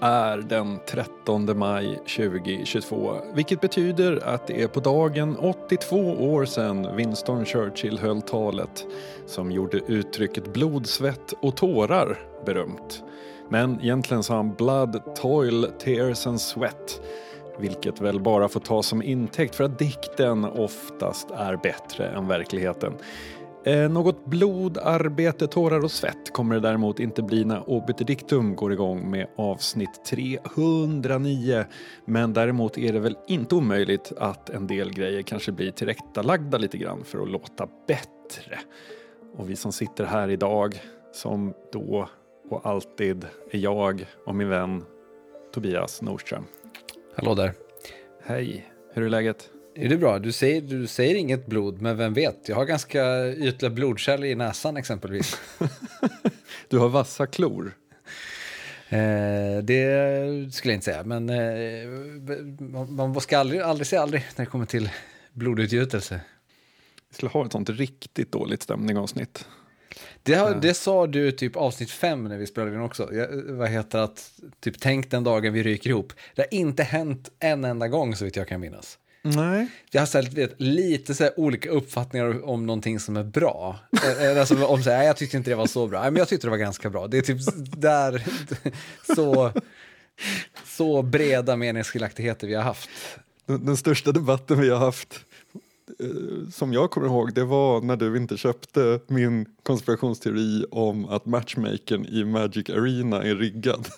Är den 13 maj 2022, vilket betyder att det är på dagen 82 år sedan Winston Churchill höll talet som gjorde uttrycket blod, svett och tårar berömt. Men egentligen sa han blood, toil, tears and sweat vilket väl bara får tas som intäkt för att dikten oftast är bättre än verkligheten. Eh, något blod, arbete, tårar och svett kommer det däremot inte bli när Obiter Dictum går igång med avsnitt 309. Men däremot är det väl inte omöjligt att en del grejer kanske blir tillrättalagda lite grann för att låta bättre. Och vi som sitter här idag, som då och alltid är jag och min vän Tobias Nordström. Hallå där. Hej, hur är läget? Är det bra? Du säger, du säger inget blod, men vem vet? Jag har ganska ytliga blodkärl i näsan exempelvis. du har vassa klor. Eh, det skulle jag inte säga, men eh, man ska aldrig, aldrig säga aldrig när det kommer till blodutgjutelse. Vi skulle ha ett sånt riktigt dåligt stämning-avsnitt. Det, har, det sa du typ avsnitt fem när vi spelade in också. Jag, vad heter att, typ tänk den dagen vi ryker ihop. Det har inte hänt en enda gång så vitt jag kan minnas. Nej. Jag har här, vet, lite så olika uppfattningar om någonting som är bra. Eh, eh, alltså, om så här, jag tyckte inte det var så bra, men jag tyckte det var ganska bra. Det är typ där så, så breda meningsskiljaktigheter vi har haft. Den, den största debatten vi har haft Eh, som jag kommer ihåg, det var när du inte köpte min konspirationsteori om att matchmakern i Magic Arena är riggad.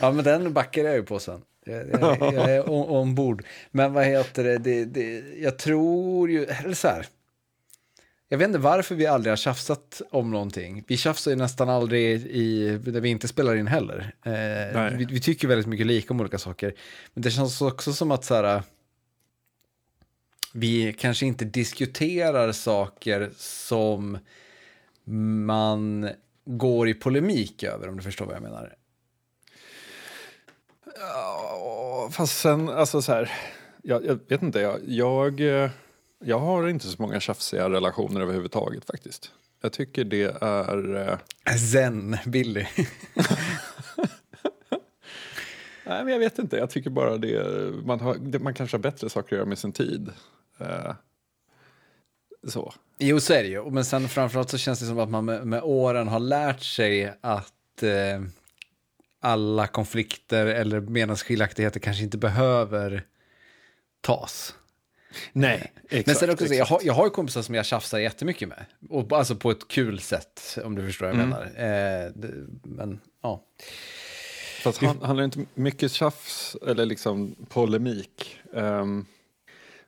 ja, men den backar jag ju på sen. Jag, jag, jag är ombord. Men vad heter det, det, det, jag tror ju, eller så här. Jag vet inte varför vi aldrig har tjafsat om någonting. Vi tjafsar ju nästan aldrig i, där vi inte spelar in heller. Eh, vi, vi, tycker väldigt mycket lika om olika saker. Men det känns också som att så här, vi kanske inte diskuterar saker som man går i polemik över, om du förstår vad jag menar. Ja, fast sen, alltså så här, jag, jag vet inte, jag, jag, jag, har inte så många tjafsiga relationer överhuvudtaget faktiskt. Jag tycker det är... Eh, Zen, Billy. Nej, men jag vet inte. Jag tycker bara det man, har, man kanske har bättre saker att göra med sin tid. Eh, så. Jo, så är det ju. Men sen framförallt så känns det som att man med, med åren har lärt sig att eh, alla konflikter eller meningsskiljaktigheter kanske inte behöver tas. Nej, exakt. Men sen också, exakt. Jag, har, jag har ju kompisar som jag tjafsar jättemycket med. Och, alltså på ett kul sätt, om du förstår vad jag mm. menar. Eh, det, men, ja. Fast han, handlar inte mycket tjafs eller liksom polemik. Um,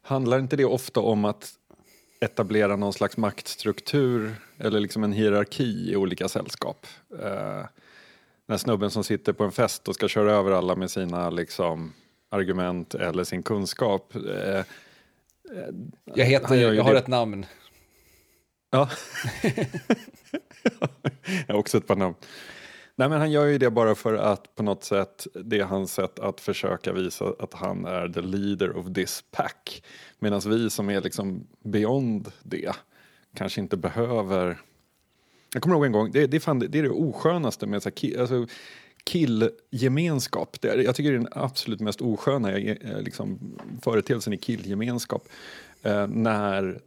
handlar inte det ofta om att etablera någon slags maktstruktur eller liksom en hierarki i olika sällskap? Uh, den snubben som sitter på en fest och ska köra över alla med sina liksom, argument eller sin kunskap. Uh, jag heter, jag har det. ett namn. Ja. jag har också ett par namn. Nej men han gör ju det bara för att på något sätt det är hans sätt att försöka visa att han är the leader of this pack. Medan vi som är liksom beyond det kanske inte behöver jag kommer ihåg en gång, det, det, är, fan, det, är det oskönaste med så här, alltså, killgemenskap. Det är, jag tycker det är den absolut mest osköna eh, liksom, företeelsen i killgemenskap. Eh, när,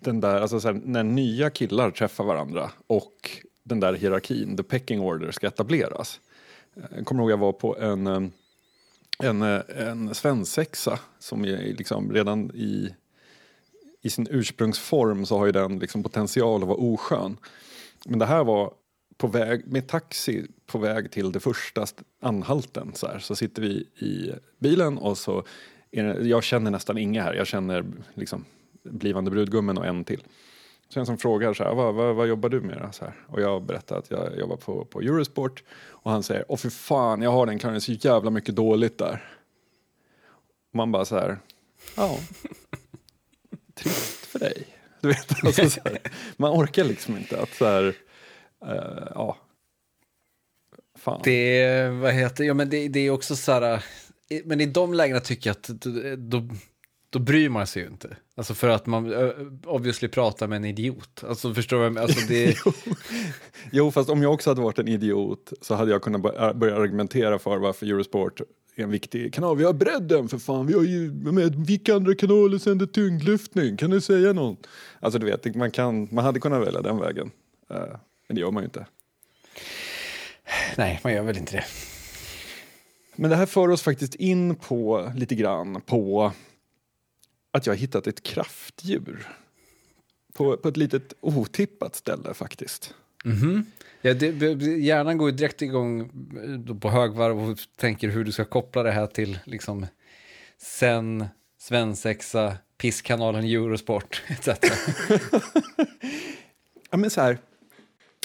den där, alltså, så här, när nya killar träffar varandra och den där hierarkin, the pecking order, ska etableras. Jag kommer ihåg jag var på en, eh, en, en svensexa som är liksom redan i, i sin ursprungsform så har ju den liksom potential att vara oskön. Men det här var på väg, med taxi på väg till det första anhalten så, här, så sitter vi i bilen och så är det, jag känner nästan inga här, jag känner liksom blivande brudgummen och en till. Så en som frågar så här, vad, vad, vad jobbar du med? Då? Så här. Och jag berättar att jag jobbar på, på Eurosport. Och han säger, åh fy fan, jag har den karriären så jävla mycket dåligt där. Och man bara så här, ja, trist för dig. Du vet, alltså så här, man orkar liksom inte att så här, uh, ja, fan. Det, vad heter, ja men det, det är också så här, men i de lägena tycker jag att då, då bryr man sig ju inte. Alltså för att man uh, obviously pratar med en idiot. Alltså förstår du? Alltså det... jo. jo, fast om jag också hade varit en idiot så hade jag kunnat börja argumentera för varför Eurosport är en viktig kanal. Vi har bredden för fan, vi har ju, med, vilka andra kanaler sänder tyngdlyftning? Kan du säga någon? Alltså du vet, man, kan, man hade kunnat välja den vägen. Uh, men det gör man ju inte. Nej, man gör väl inte det. Men det här för oss faktiskt in på lite grann på att jag har hittat ett kraftdjur. På, på ett litet otippat ställe faktiskt. Mm -hmm. ja, det, hjärnan går ju direkt igång eh, på högvarv och tänker hur du ska koppla det här till liksom sen, svensexa, pisskanalen Eurosport etc. ja, men så här,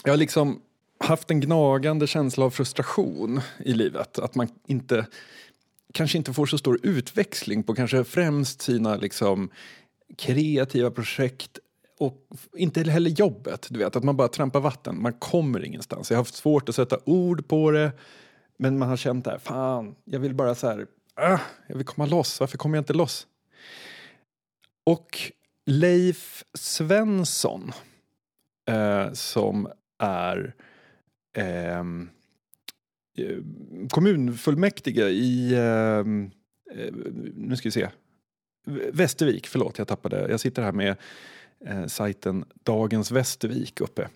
jag har liksom haft en gnagande känsla av frustration i livet. Att man inte kanske inte får så stor utväxling på kanske främst sina liksom, kreativa projekt och inte heller jobbet. Du vet, att man bara trampar vatten. Man kommer ingenstans. Jag har haft svårt att sätta ord på det. Men man har känt det här, fan, jag vill bara så här, äh, jag vill komma loss. Varför kommer jag inte loss? Och Leif Svensson, eh, som är ehm, eh, kommunfullmäktige i, ehm, eh, nu ska vi se, Västervik, förlåt jag tappade, jag sitter här med eh, sajten Dagens Västervik uppe.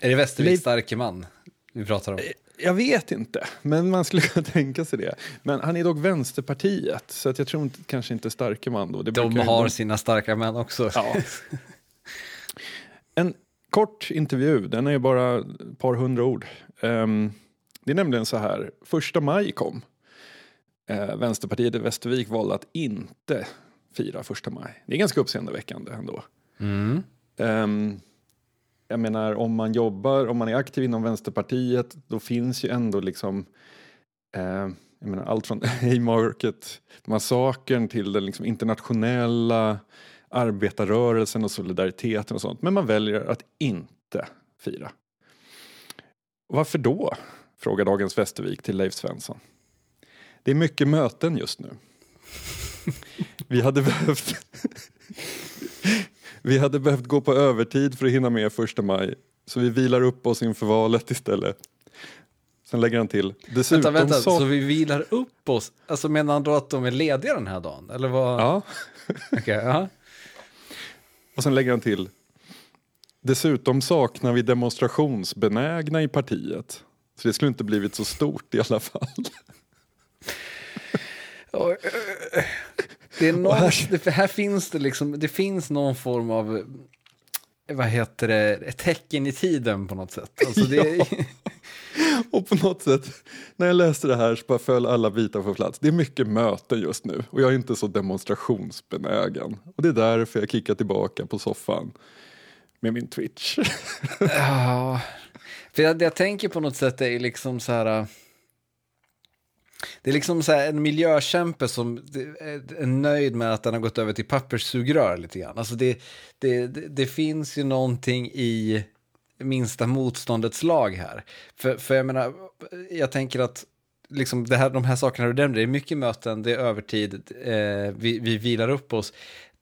Är det Västervik starke man vi pratar om? Eh, jag vet inte, men man skulle kunna tänka sig det. Men han är dock Vänsterpartiet, så att jag tror inte, kanske inte starke man då. Det de har de... sina starka män också. Ja. En kort intervju, den är bara ett par hundra ord. Um, det är nämligen så här, första maj kom. Eh, Vänsterpartiet i Västervik valde att inte fira första maj. Det är ganska uppseendeväckande ändå. Mm. Um, jag menar om man jobbar, om man är aktiv inom Vänsterpartiet, då finns ju ändå liksom eh, jag menar, allt från Haymarket-massakern till den liksom internationella arbetarrörelsen och solidariteten och sånt. Men man väljer att inte fira. Varför då? Frågar Dagens Västervik till Leif Svensson. Det är mycket möten just nu. Vi hade behövt Vi hade behövt gå på övertid för att hinna med första maj. Så vi vilar upp oss inför valet istället. Sen lägger han till. Dessutom vänta, vänta, så... så vi vilar upp oss? Alltså menar han då att de är lediga den här dagen? Eller vad? Ja. okay, uh Och sen lägger han till. Dessutom saknar vi demonstrationsbenägna i partiet. Så det skulle inte blivit så stort i alla fall. Det är någon, här, här finns det liksom, det finns någon form av, vad heter det, ett tecken i tiden på något sätt. Alltså det, ja. Och på något sätt, när jag läste det här så bara föll alla bitar på plats. Det är mycket möten just nu och jag är inte så demonstrationsbenägen. Och det är därför jag kickar tillbaka på soffan med min Twitch. ja, för jag, jag tänker på något sätt är liksom så här... Det är liksom så en miljökämpe som är nöjd med att den har gått över till papperssugrör lite grann. Alltså det, det, det, det finns ju någonting i minsta motståndets lag här. För, för jag menar, jag tänker att liksom det här, de här sakerna du nämnde, det är mycket möten, det är övertid, eh, vi, vi vilar upp oss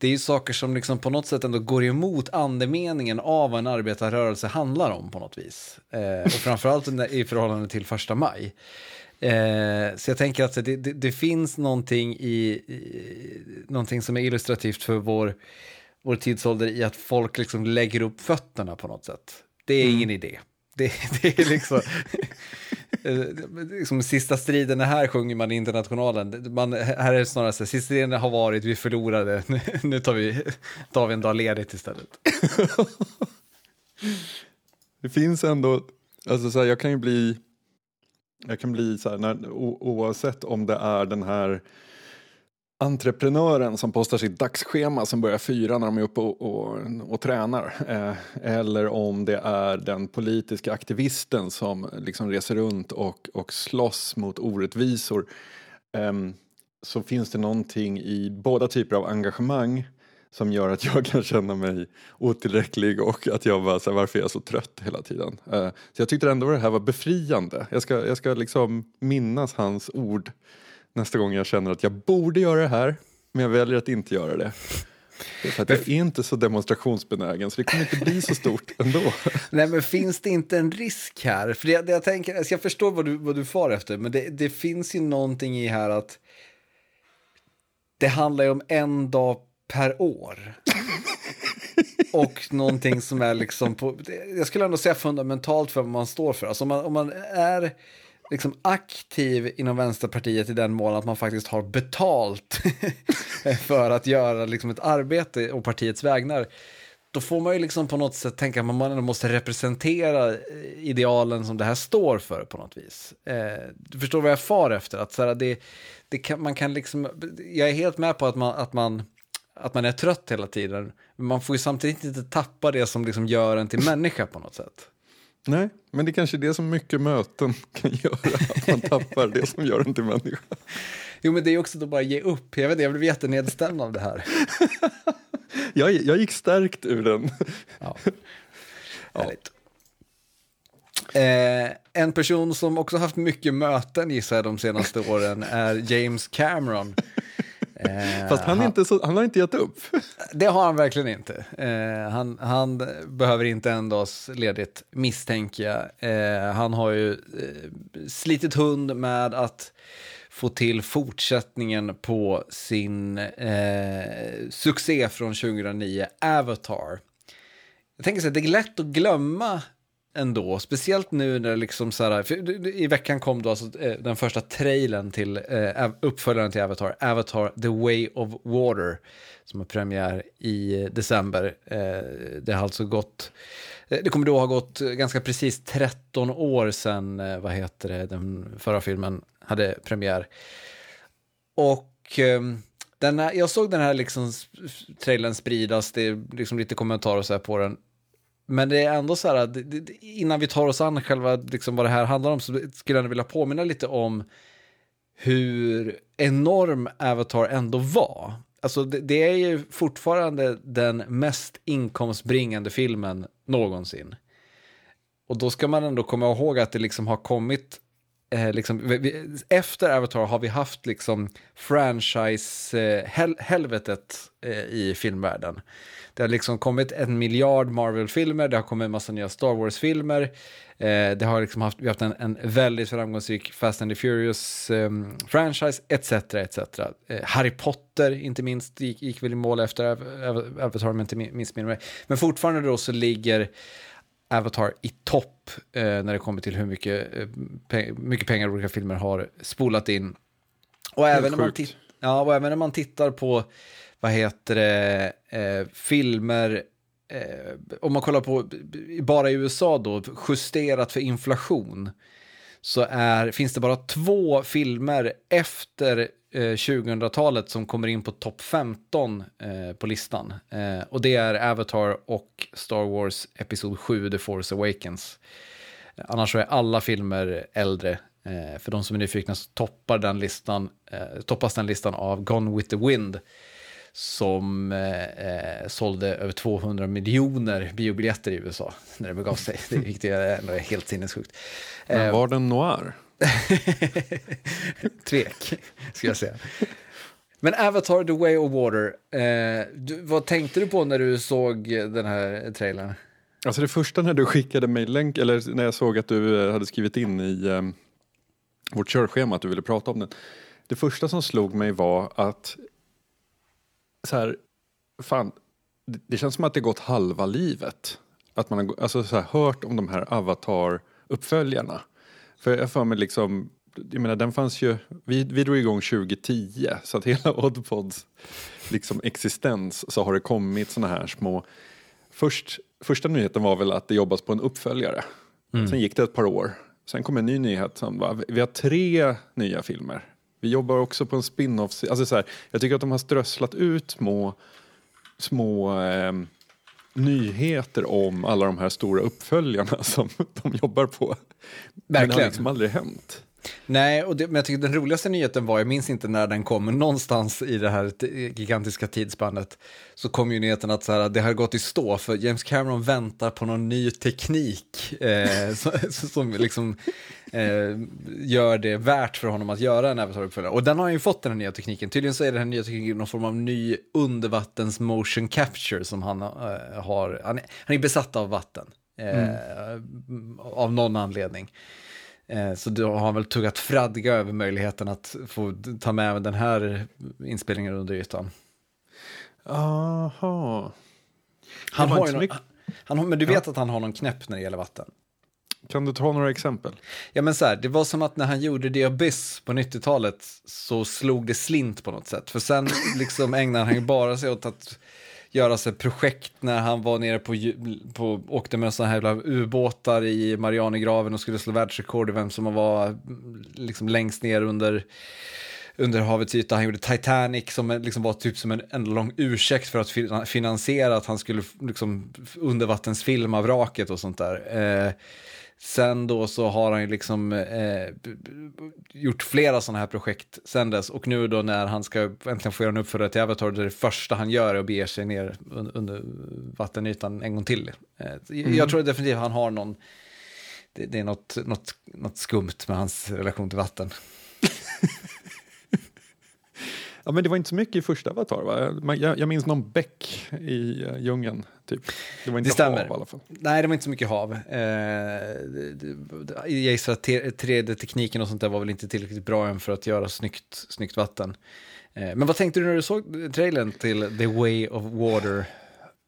det är ju saker som liksom på något sätt ändå går emot andemeningen av vad en arbetarrörelse handlar om på något vis. Eh, och framförallt i förhållande till första maj. Eh, så jag tänker att det, det, det finns någonting, i, i, någonting som är illustrativt för vår, vår tidsålder i att folk liksom lägger upp fötterna på något sätt. Det är mm. ingen idé. Det, det är liksom... Eh, liksom, sista striden är här sjunger man i internationalen. Man, här är det snarare så sista striden har varit, vi förlorade, nu, nu tar, vi, tar vi en dag ledigt istället. det finns ändå, alltså så här, jag kan ju bli, jag kan bli så här, när, oavsett om det är den här entreprenören som postar sitt dagsschema som börjar fyra när de är uppe och, och, och tränar. Eh, eller om det är den politiska aktivisten som liksom reser runt och, och slåss mot orättvisor. Eh, så finns det någonting i båda typer av engagemang som gör att jag kan känna mig otillräcklig och att jag bara, så här, varför är jag så trött hela tiden? Eh, så jag tyckte ändå det här var befriande. Jag ska, jag ska liksom minnas hans ord nästa gång jag känner att jag borde göra det här Men jag väljer att inte göra det. För att jag är inte så demonstrationsbenägen så det kommer inte bli så stort ändå. Nej, men finns det inte en risk här? För det, det jag tänker, alltså jag förstår vad du, vad du far efter, men det, det finns ju någonting i här att det handlar ju om en dag per år. Och någonting som är liksom, på, jag skulle ändå säga fundamentalt för vad man står för. Alltså om man, om man är liksom aktiv inom Vänsterpartiet i den mån att man faktiskt har betalt för att göra liksom ett arbete och partiets vägnar. Då får man ju liksom på något sätt tänka att man ändå måste representera idealen som det här står för på något vis. Eh, du förstår vad jag far efter? Att så här, det, det kan, man kan liksom, jag är helt med på att man, att man att man är trött hela tiden. Men man får ju samtidigt inte tappa det som liksom gör en till människa på något sätt. Nej, men det är kanske är det som mycket möten kan göra, att man tappar det som gör en till människa. Jo, men det är också att bara ge upp. Jag, vet, jag blev jättenedstämd av det här. jag, jag gick stärkt ur den. Ja. Härligt. Eh, en person som också haft mycket möten gissar jag de senaste åren är James Cameron. Eh, Fast han, han, inte så, han har inte gett upp. Det har han verkligen inte. Eh, han, han, behöver inte en dags ledigt misstänker jag. Eh, han har ju eh, slitit hund med att få till fortsättningen på sin eh, succé från 2009, Avatar. Jag tänker så här, det är lätt att glömma ändå, speciellt nu när liksom så här, i veckan kom då alltså eh, den första trailern till eh, uppföljaren till Avatar, Avatar The Way of Water, som har premiär i december. Eh, det har alltså gått, eh, det kommer då ha gått ganska precis 13 år sedan, eh, vad heter det, den förra filmen hade premiär. Och ehm, den här, jag såg den här liksom trailern spridas, det är liksom lite kommentarer så här på den. Men det är ändå så här, innan vi tar oss an själva liksom vad det här handlar om så skulle jag vilja påminna lite om hur enorm Avatar ändå var. Alltså det, det, är ju fortfarande den mest inkomstbringande filmen någonsin. Och då ska man ändå komma ihåg att det liksom har kommit eh, liksom, vi, efter Avatar har vi haft liksom franchise-helvetet eh, eh, i filmvärlden. Det har liksom kommit en miljard Marvel-filmer, det har kommit en massa nya Star Wars-filmer. Eh, det har liksom haft, vi har haft en, en väldigt framgångsrik Fast and the Furious-franchise, ehm, etc. etc. Eh, Harry Potter, inte minst, gick, gick väl i mål efter Avatar, men inte missminner mig. Men fortfarande då så ligger Avatar i topp eh, när det kommer till hur mycket, eh, pe mycket pengar olika filmer har spolat in. Och även, när man ja, och även när man tittar på vad heter det, eh, filmer, eh, om man kollar på bara i USA då, justerat för inflation, så är, finns det bara två filmer efter eh, 2000-talet som kommer in på topp 15 eh, på listan. Eh, och det är Avatar och Star Wars Episod 7, The Force Awakens. Annars så är alla filmer äldre. Eh, för de som är nyfikna så toppar den listan, eh, toppas den listan av Gone with the Wind som eh, eh sålde över 200 miljoner biobiljetter i USA när det begav sig. Det är helt sinnessjukt. Men eh, var den noir? Tvek, ska jag säga. Men Avatar The Way of Water, eh, du, vad tänkte du på när du såg den här trailern? Alltså det första när du skickade mig länk, eller när jag såg att du eh, hade skrivit in i eh, vårt körschema att du ville prata om den. Det första som slog mig var att så här, fan, det, det känns som att det gått halva livet. Att man har alltså, så här, hört om de här Avatar-uppföljarna. För jag för mig liksom, jag menar den fanns ju, vi, vi drog igång 2010 så att hela Oddpods liksom existens så har det kommit såna här små, först, första nyheten var väl att det jobbas på en uppföljare. Mm. Sen gick det ett par år, sen kom en ny nyhet som var, vi har tre nya filmer vi jobbar också på en spin-off. Alltså så här, jag tycker att de har strösslat ut små, små eh, nyheter om alla de här stora uppföljarna som de jobbar på. Verkligen. Men det har liksom aldrig hänt. Nej, och det, men jag tycker den roligaste nyheten var, jag minns inte när den kom, men någonstans i det här gigantiska tidsspannet så kom ju nyheten att så här, det har gått i stå för James Cameron väntar på någon ny teknik eh, som, som liksom eh, gör det värt för honom att göra en Avatar-uppföljare. Och den har ju fått den här nya tekniken. Tydligen så är den här nya tekniken någon form av ny undervattens motion capture som han eh, har. Han är, han är besatt av vatten. Mm. Av någon anledning. Eh, så då har han väl tuggat fradga över möjligheten att få ta med den här inspelningen under ytan. Aha. Han har ju mycket... han har, men du vet ja. att han har någon knäpp när det gäller vatten? Kan du ta några exempel? Ja men så här, det var som att när han gjorde The Abyss på 90-talet så slog det slint på något sätt. För sen liksom ägnade han ju bara sig åt att göra sig projekt när han var nere på, på åkte med sådana här ubåtar i Marianergraven och skulle slå världsrekord i vem som var mm, liksom längst ner under under havets yta. Han gjorde Titanic som liksom var typ som en enda lång ursäkt för att finansiera att han skulle liksom undervattensfilma vraket och sånt där. Eh, Sen då så har han ju liksom eh, gjort flera sådana här projekt sen dess och nu då när han ska äntligen få göra en uppföljare till Avatar, det är det första han gör är att bege sig ner under vattenytan en gång till. Eh, mm. Jag tror definitivt han har någon, det, det, är något, något, något skumt med hans relation till vatten. Ja, men det var inte så mycket i första Avatar va? Jag, jag minns någon bäck i uh, djungeln. Typ. Det var inte det stämmer. hav i alla fall. Nej, det var inte så mycket hav. Eh, jag gissar att 3D-tekniken och sånt där var väl inte tillräckligt bra än för att göra snyggt, snyggt vatten. Eh, men vad tänkte du när du såg trailern till The Way of Water?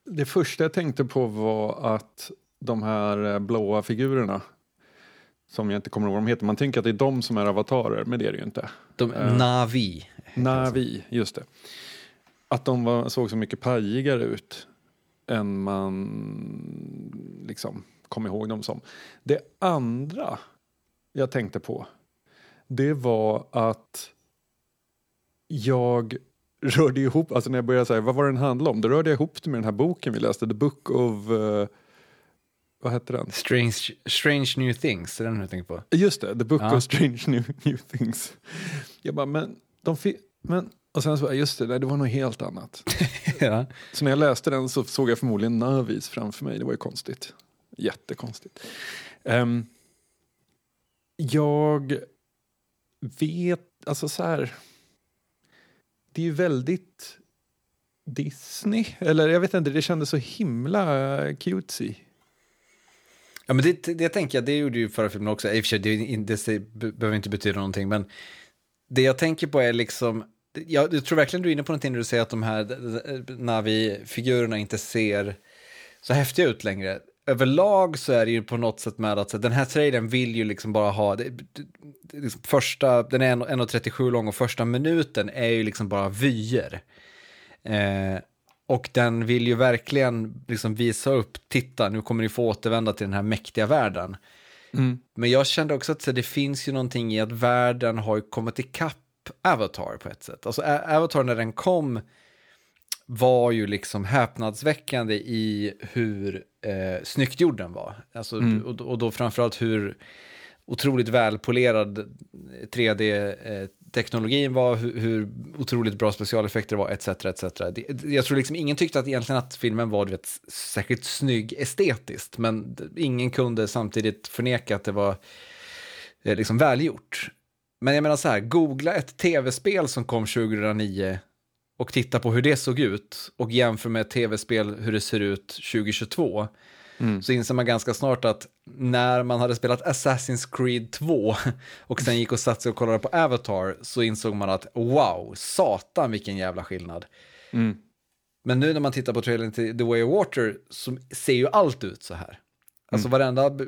Det första jag tänkte på var att de här eh, blåa figurerna som jag inte kommer ihåg vad de heter. Man tänker att det är de som är avatarer, men det är det ju inte. De, uh, Navi. Navi, just det. Att de var, såg så mycket pajigare ut än man liksom kom ihåg dem som. Det andra jag tänkte på, det var att jag rörde ihop, alltså när jag började säga vad var den handla om, då rörde jag ihop det med den här boken vi läste, The Book of uh, vad hette den? Strange, Strange New Things, är den du tänker på? Just det, The Book ja. of Strange New, New Things. Jag bara, men de men och sen så just det, nej, det var något helt annat. ja. Så när jag läste den så såg jag förmodligen Navis framför mig, det var ju konstigt. Jättekonstigt. Um, jag vet, alltså så här, det är ju väldigt Disney, eller jag vet inte, det kändes så himla cutesy. Ja, men det, det tänker jag, det gjorde ju förra filmen också. I och för sig, det, det, det behöver inte betyda någonting, men det jag tänker på är liksom, jag, jag tror verkligen du är inne på någonting när du säger att de här Navi-figurerna inte ser så häftiga ut längre. Överlag så är det ju på något sätt med att så, den här trailern vill ju liksom bara ha, det, det, liksom första, den är 1.37 lång och första minuten är ju liksom bara vyer. Eh, och den vill ju verkligen liksom visa upp, titta nu kommer ni få återvända till den här mäktiga världen. Mm. Men jag kände också att det finns ju någonting i att världen har kommit ikapp Avatar på ett sätt. Alltså Avatar när den kom var ju liksom häpnadsväckande i hur eh, snyggt gjord den var. Alltså, mm. och, och då framförallt hur otroligt välpolerad 3D-teknologin eh, teknologin var, hur, hur, otroligt bra specialeffekter var, etc. etc. Jag tror liksom ingen tyckte att egentligen att filmen var vet, särskilt snygg estetiskt, men ingen kunde samtidigt förneka att det var eh, liksom välgjort. Men jag menar så här, googla ett tv-spel som kom 2009 och titta på hur det såg ut och jämför med ett tv-spel hur det ser ut 2022 Mm. så inser man ganska snart att när man hade spelat Assassin's Creed 2 och sen gick och satte sig och kollade på Avatar så insåg man att wow, satan vilken jävla skillnad. Mm. Men nu när man tittar på trailern till The Way of Water så ser ju allt ut så här. Alltså mm. varenda,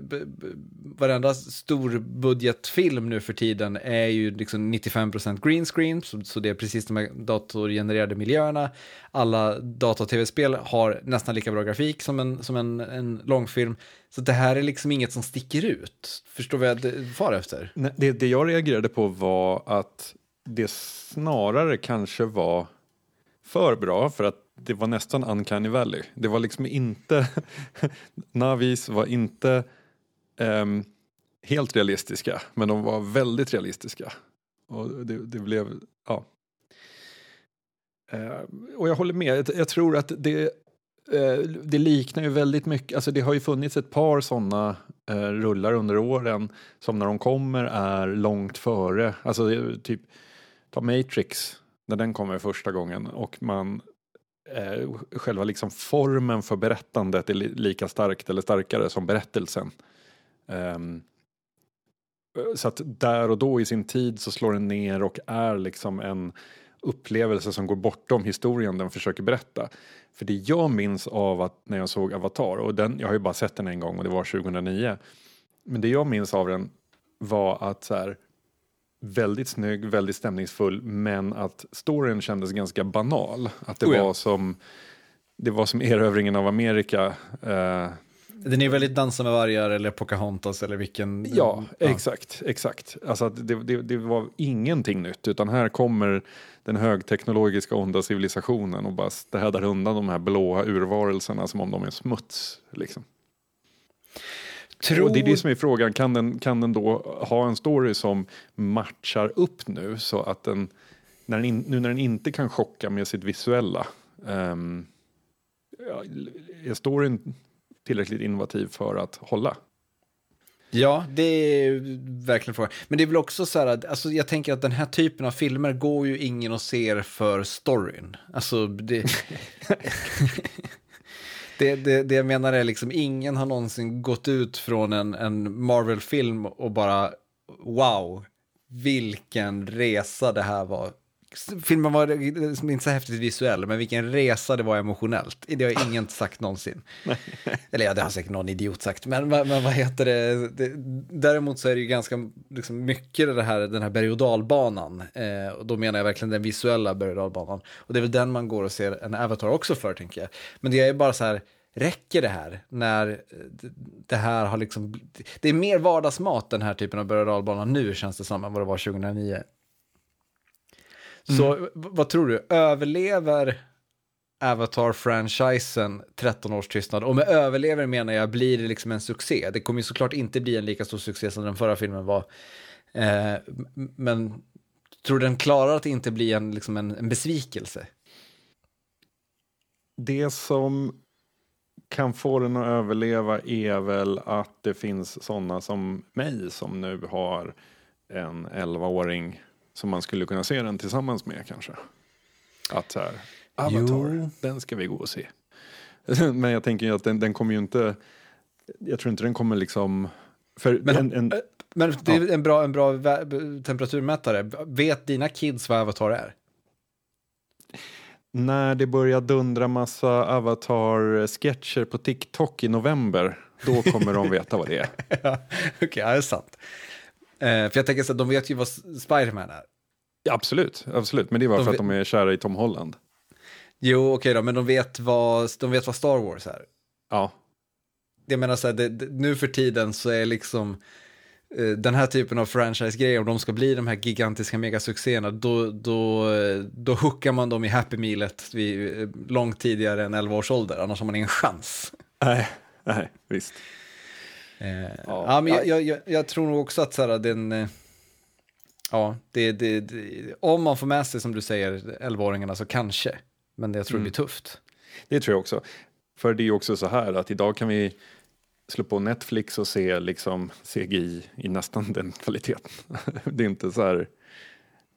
varenda storbudgetfilm nu för tiden är ju liksom 95% green screen, så, så det är precis de här datorgenererade miljöerna. Alla data-tv-spel har nästan lika bra grafik som en, som en, en långfilm. Så det här är liksom inget som sticker ut. Förstår vad jag far efter? Nej, det, det jag reagerade på var att det snarare kanske var för bra för att det var nästan uncanny valley. Det var liksom inte, Navis var inte um, helt realistiska, men de var väldigt realistiska. Och det, det blev, ja. Uh, och jag håller med, jag, jag tror att det, eh, det liknar ju väldigt mycket, alltså det har ju funnits ett par sådana eh, rullar under åren som när de kommer är långt före, alltså det typ, ta Matrix, när den kommer första gången och man eh, själva liksom formen för berättandet är li lika starkt eller starkare som berättelsen. Um, så att där och då i sin tid så slår den ner och är liksom en upplevelse som går bortom historien den försöker berätta. För det jag minns av att när jag såg Avatar, och den, jag har ju bara sett den en gång och det var 2009. Men det jag minns av den var att så här, väldigt snygg, väldigt stämningsfull, men att storyn kändes ganska banal. Att det oh ja. var som det var som erövringen av Amerika. Eh, den är väldigt Dansa med vargar eller Pocahontas eller vilken. Ja, ja. exakt, exakt. Alltså det, det, det, var ingenting nytt, utan här kommer den högteknologiska onda civilisationen och bara städar undan de här blåa urvarelserna som om de är smuts. Liksom. Tror... Och det är det som är frågan, kan den, kan den då ha en story som matchar upp nu så att den, när den in, nu när den inte kan chocka med sitt visuella, um, är storyn tillräckligt innovativ för att hålla? Ja, det är verkligen frågan. Men det är väl också så här att, alltså jag tänker att den här typen av filmer går ju ingen och ser för storyn. Alltså, det... det, det, det jag menar är liksom, ingen har någonsin gått ut från en, en Marvel-film och bara, wow, vilken resa det här var filmen var inte så häftigt visuell, men vilken resa det var emotionellt. Det har ingen sagt någonsin. Eller ja, det har säkert någon idiot sagt, men, men, vad heter det? det? Däremot så är det ju ganska liksom, mycket det här, den här berg och dalbanan. Eh, och då menar jag verkligen den visuella berg och dalbanan. Och det är väl den man går och ser en Avatar också för, tänker jag. Men det är bara så här, räcker det här när det här har liksom... Det är mer vardagsmat den här typen av berg nu känns det som än vad det var 2009. Så mm. vad tror du, överlever Avatar-franchisen 13 års tystnad? Och med överlever menar jag, blir det liksom en succé? Det kommer ju såklart inte bli en lika stor succé som den förra filmen var. Eh, men tror du den klarar att inte bli en, liksom en, en besvikelse? Det som kan få den att överleva är väl att det finns sådana som mig som nu har en 11-åring som man skulle kunna se den tillsammans med kanske. Att så här, Avatar, jo. den ska vi gå och se. Men jag tänker ju att den, den kommer ju inte, jag tror inte den kommer liksom, men, en, en, men det är ja. en bra, en bra temperaturmätare. Vet dina kids vad Avatar är? När det börjar dundra massa Avatar-sketcher på TikTok i november, då kommer de veta vad det är. ja, Okej, okay, ja, det är sant. Eh, för jag tänker så att de vet ju vad Spiderman är. Ja, absolut, absolut. Men det är bara de för att de är kära i Tom Holland. Jo, okej okay då, men de vet, vad, de vet vad Star Wars är. Ja. Jag menar så här, det, det, nu för tiden så är liksom eh, den här typen av franchise-grejer, om de ska bli de här gigantiska megasuccéerna, då, då, då hookar man dem i Happy Mealet vid, eh, långt tidigare än 11 års ålder, annars har man ingen chans. Nej, nej, visst. Eh, ja. ja. men jag, jag, jag, tror nog också att så här, den... Eh, ja, det, det, det, om man får med sig, som du säger, 11-åringarna så kanske. Men jag tror mm. det blir tufft. Det tror jag också. För det är ju också så här att idag kan vi slå på Netflix och se liksom CGI i nästan den kvaliteten. det är inte så här,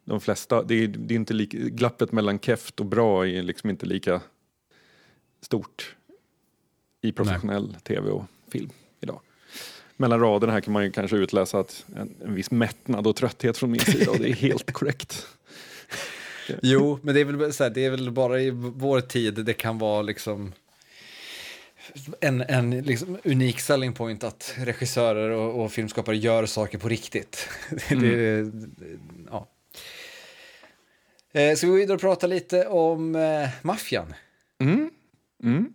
de flesta, det är, det är inte lika, glappet mellan keft och bra är liksom inte lika stort i professionell Nej. tv och film idag mellan raderna här kan man ju kanske utläsa att en, en viss mättnad och trötthet från min sida och det är helt korrekt. Jo, men det är, väl, så här, det är väl bara i vår tid det kan vara liksom en, en liksom unik selling point att regissörer och, och filmskapare gör saker på riktigt. Mm. det, ja. Eh, ska vi gå vidare och prata lite om eh, maffian? Mm. Mm.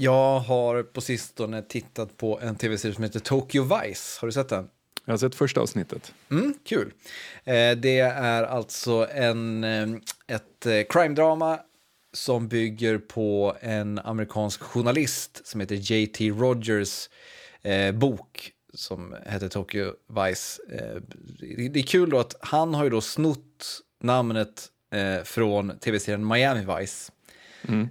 Jag har på sistone tittat på en tv-serie som heter Tokyo Vice. Har du sett den? Jag har sett första avsnittet. Mm, kul. Eh, det är alltså en, eh, ett eh, crime-drama som bygger på en amerikansk journalist som heter J.T. Rogers bok som hette Tokyo Vice. Det är kul då att han har ju då snott namnet från tv-serien Miami Vice. Mm.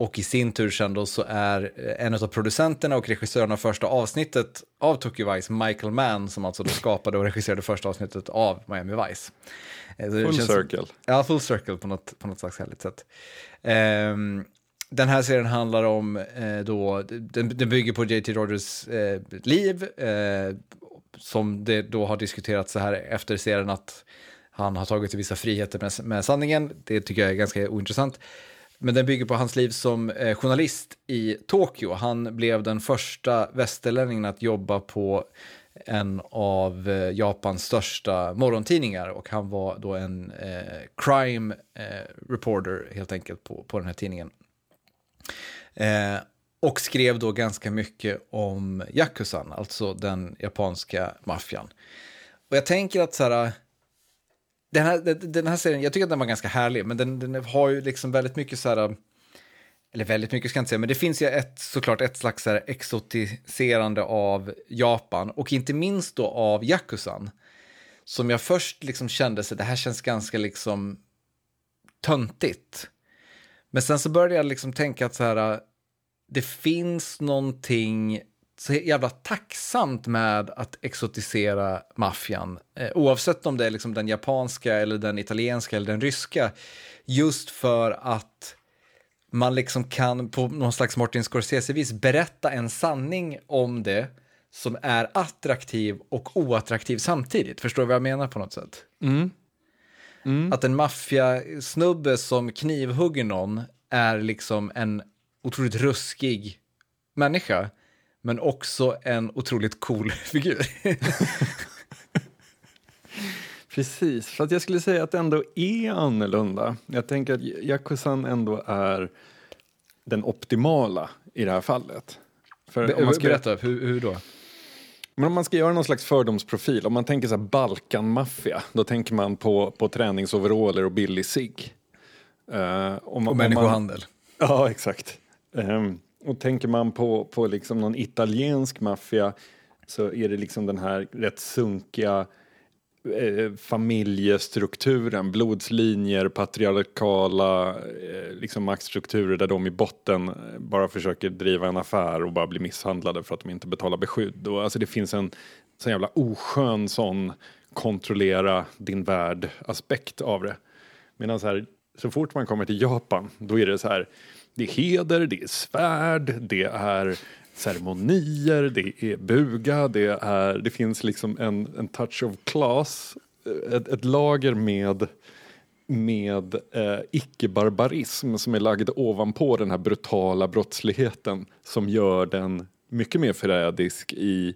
Och i sin tur sen då så är eh, en av producenterna och regissörerna av första avsnittet av Tokyo Vice, Michael Mann, som alltså då skapade och regisserade första avsnittet av Miami Vice. Eh, Full känns- circle. Ja, full circle på något, på något slags härligt sätt. Ehm, den här serien handlar om, eh, då, den, den bygger på JT Rogers eh, liv, eh, som det då har diskuterats så här efter serien att han har tagit vissa friheter med, med sanningen. Det tycker jag är ganska ointressant. Men den bygger på hans liv som eh, journalist i Tokyo. Han blev den första västerlänningen att jobba på en av eh, Japans största morgontidningar och han var då en eh, crime eh, reporter helt enkelt på, på den här tidningen. Eh, och skrev då ganska mycket om Yakuzan, alltså den japanska maffian. Och jag tänker att så här, den här, den här serien, jag tycker att den var ganska härlig, men den, den har ju liksom väldigt mycket så här, eller väldigt mycket ska jag inte säga, men det finns ju ett, såklart ett slags så här exotiserande av Japan och inte minst då av Yakuzan. Som jag först liksom kände så det här känns ganska liksom töntigt. Men sen så började jag liksom tänka att så här, det finns någonting så jävla tacksamt med att exotisera maffian. Eh, oavsett om det är liksom den japanska eller den italienska eller den ryska. Just för att man liksom kan på någon slags Martin Scorsese-vis berätta en sanning om det som är attraktiv och oattraktiv samtidigt. Förstår du vad jag menar på något sätt? Att en maffiasnubbe som knivhugger någon är liksom en otroligt ruskig människa, men också en otroligt cool figur. Precis, för att jag skulle säga att det ändå är annorlunda. Jag tänker att Yakuzan ändå är den optimala i det här fallet. För om man ska, Berätta, hur, hur då? men om man ska göra någon slags fördomsprofil, om man tänker så här Balkanmaffia, då tänker man på, på träningsoveraller och billig cigg. Eh, om- Och om man- människohandel. Ja, exakt. Ehm, och tänker man på, på liksom någon italiensk maffia så är det liksom den här rätt sunkiga eh, familjestrukturen, blodslinjer, patriarkala eh, liksom maktstrukturer där de i botten eh, bara försöker driva en affär och bara blir misshandlade för att de inte betalar beskydd. Och, alltså det finns en sån jävla oskön sån kontrollera din värld aspekt av det. Medan så här, så fort man kommer till Japan, då är det så här, det är heder, det är svärd, det är ceremonier, det är buga, det, är, det finns liksom en, en touch of class, eh, ett, ett lager med med eh, icke-barbarism som är lagd ovanpå den här brutala brottsligheten som gör den mycket mer förrädisk i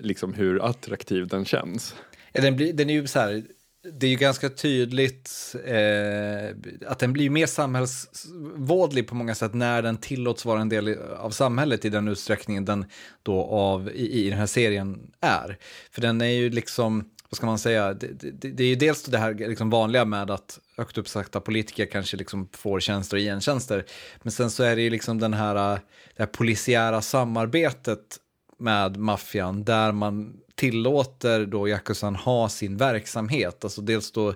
liksom hur attraktiv den känns. Ja, den, blir, den är ju så här, det är ju ganska tydligt eh, att den blir mer samhällsvådlig på många sätt när den tillåts vara en del av samhället i den utsträckningen den då av i, i den här serien är. För den är ju liksom, vad ska man säga, det, det, det är ju dels det här liksom vanliga med att högt uppsatta politiker kanske liksom får tjänster och gentjänster. Men sen så är det ju liksom den här, eh, det här polisiära samarbetet med maffian där man tillåter då Yakuzan ha sin verksamhet. Alltså dels då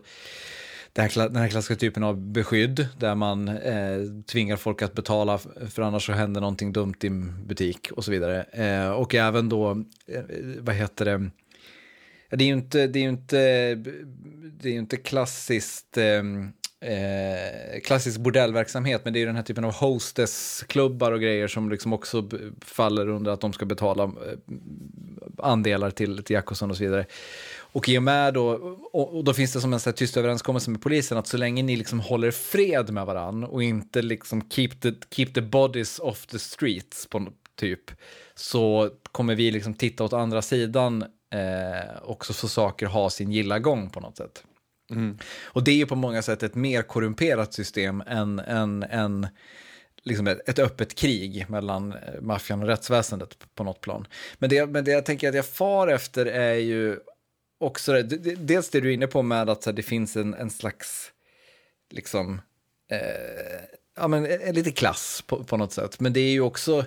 den här klassiska typen av beskydd där man eh, tvingar folk att betala för annars så händer någonting dumt i en butik och så vidare. Eh, och även då, eh, vad heter det, det är ju inte, det är ju inte, det är ju inte klassiskt, ehm, eh, klassisk bordellverksamhet, men det är ju den här typen av hostessklubbar och grejer som liksom också faller under att de ska betala eh, andelar till, till Jakobsson och så vidare. Och i och med då, och, då finns det som en här tyst överenskommelse med polisen att så länge ni liksom håller fred med varann och inte liksom keep the, keep the bodies off the streets på något typ, så kommer vi liksom titta åt andra sidan eh, och så får saker ha sin gilla gång på något sätt. Och det är ju på många sätt ett mer korrumperat system än, än, än liksom ett, ett öppet krig mellan eh, maffian och rättsväsendet på något plan. Men det, men det jag tänker att jag far efter är ju också det, dels det du är inne på med att här, det finns en, en slags, liksom, eh, ja men en, en lite klass på, på något sätt. Men det är ju också,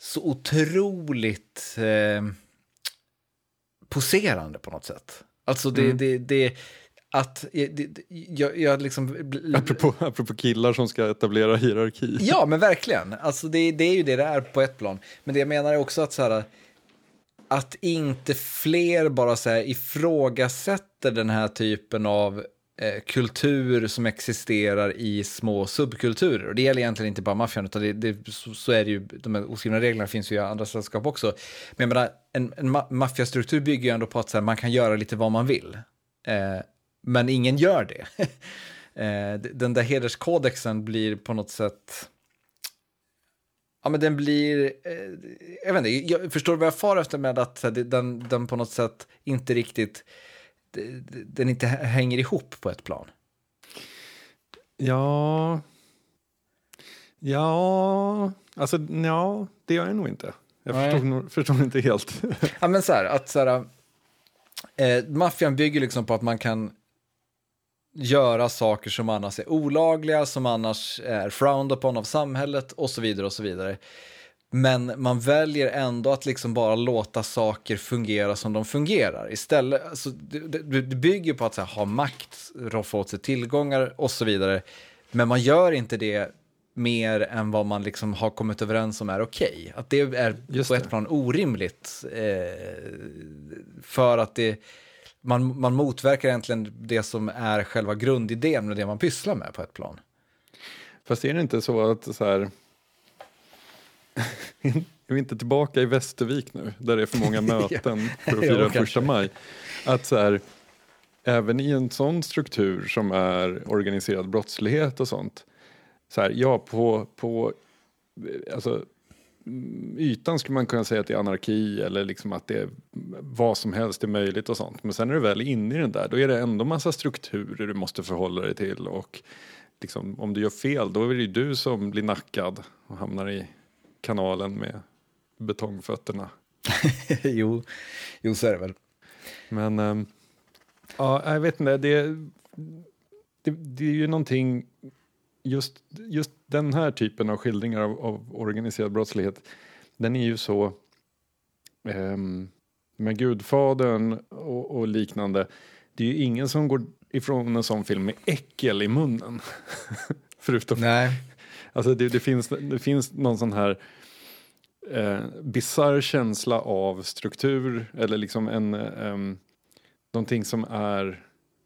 så otroligt eh, poserande på något sätt. Alltså det, Mm. det, det att det, jag, jag liksom... Apropå, apropå killar som ska etablera hierarki. Ja, men verkligen. Alltså det, det är ju det det är på ett plan. Men det jag menar är också att så här, att inte fler bara så här ifrågasätter den här typen av eh, kultur som existerar i små subkulturer. Och det gäller egentligen inte bara maffian, utan det, det, så, så är det ju, de här oskrivna reglerna finns ju i andra sällskap också. Men jag menar, en, en ma maffiastruktur bygger ju ändå på att så här, man kan göra lite vad man vill. Eh, men ingen gör det. eh, den där hederskodexen blir på något sätt... Ja, men den blir... Eh, jag vet inte, jag förstår vad jag far efter med att den, den på något sätt inte riktigt... Den inte hänger ihop på ett plan. Ja... Ja... Alltså, ja, det gör jag nog inte. Jag förstår, nog- förstår inte helt. Ja, men så här, att så här, eh, maffian bygger liksom på att man kan göra saker som annars är olagliga, som annars är frowned upon av samhället och så vidare och så vidare. Men man väljer ändå att liksom bara låta saker fungera som de fungerar. Istället, alltså, det, det, bygger på att så här, ha makt, roffa åt sig tillgångar och så vidare. Men man gör inte det mer än vad man liksom har kommit överens om är okej. Att det är Just på det. ett plan orimligt. Eh, för att det, man, man motverkar egentligen det som är själva grundidén med det man pysslar med på ett plan. Fast är det inte så att så här... är vi inte tillbaka i Västervik nu, där det är för många möten för att fira första maj? Att så här, även i en sån struktur som är organiserad brottslighet och sånt, så här, ja, på, på alltså, ytan skulle man kunna säga att det är anarki eller liksom att det är vad som helst är möjligt och sånt. Men sen när du väl är inne i den där, då är det ändå massa strukturer du måste förhålla dig till och liksom, om du gör fel, då är det ju du som blir nackad och hamnar i kanalen med betongfötterna. jo, jo, så är det väl. Men ehm, ja, jag vet inte, det, det, det är ju någonting, just, just den här typen av skildringar av, av organiserad brottslighet, den är ju så, um, med Gudfadern och, och liknande, det är ju ingen som går ifrån en sån film med äckel i munnen. Förutom Nej, Alltså det, det, finns, det finns någon sån här eh, bizarr känsla av struktur eller liksom en, um, någonting som är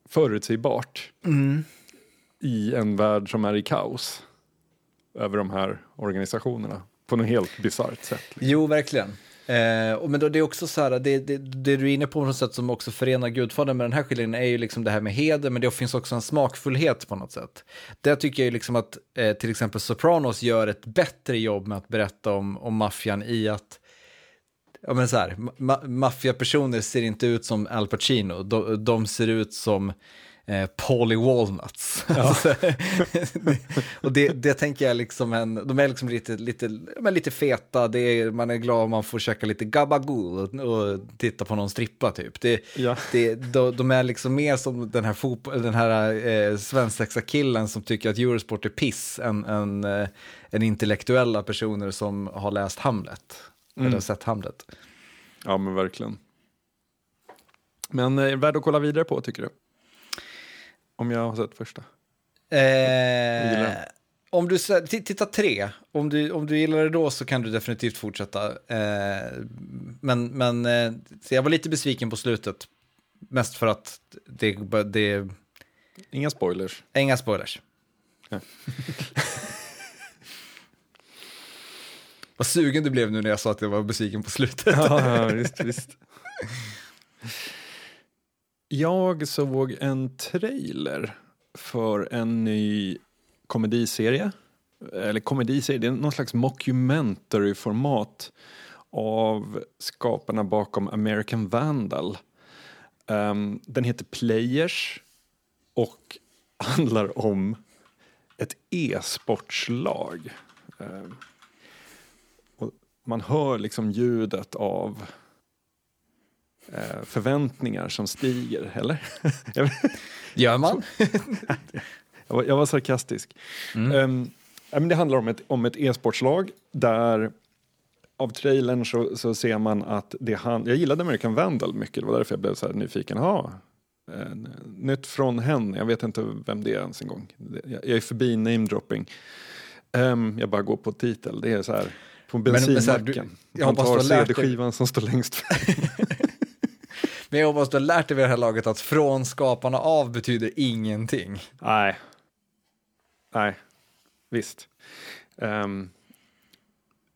förutsägbart mm i en värld som är i kaos över de här organisationerna på något helt bisarrt sätt. liksom. Jo, verkligen. Eh, och men då, det är också så här, det, det, det du är inne på på något sätt som också förenar Gudfadern med den här skildringen är ju liksom det här med heder, men det finns också en smakfullhet på något sätt. Där tycker jag ju liksom att eh, till exempel Sopranos gör ett bättre jobb med att berätta om, om maffian i att Ja men så här, ma- maffiapersoner ser inte ut som Al Pacino, de, de ser ut som eh, Paulie Walnuts. Alltså, och det, det tänker jag liksom en, de är liksom lite, lite, ja, men lite feta, det är, man är glad om man får käka lite gabagool och, och titta på någon strippa typ. Det, Ja. det, de, de är liksom mer som den här, den här eh, svensexa-killen som tycker att Eurosport är piss än, än, eh, än intellektuella personer som har läst Hamlet. Eller sett Hamlet. Ja men verkligen. Men eh, värd att kolla vidare på tycker du? Om jag har sett första. Eh, om du sä- t- titta tre, om du, om du gillar det då så kan du definitivt fortsätta. Eh, men men eh, jag var lite besviken på slutet. Mest för att det, det Inga spoilers. inga spoilers. Ja. Vad sugen du blev nu när jag sa att jag var besviken på slutet. Ja, ja visst, visst. Jag såg en trailer för en ny komediserie. Eller komediserie, det är någon slags mockumentary-format av skaparna bakom American Vandal. Um, den heter Players och handlar om ett e-sportslag. Um, man hör liksom ljudet av förväntningar som stiger, eller? jag, Gör man? jag, var, jag var sarkastisk. Ehm, ja, men det handlar om ett, om ett e-sportslag där av trailern så, så ser man att det han, jag gillade American Vandal mycket, det var därför jag blev så här nyfiken. Ha, eh, nytt från hen, jag vet inte vem det är ens en gång. Jag, jag är förbi namedropping. Um, jag bara går på titel, det är så här på bensinmacken. Man tar CD-skivan som står längst fram. Men jag hoppas du har lärt dig vid det här laget att från skaparna av betyder ingenting. Nej. Nej, visst. Um,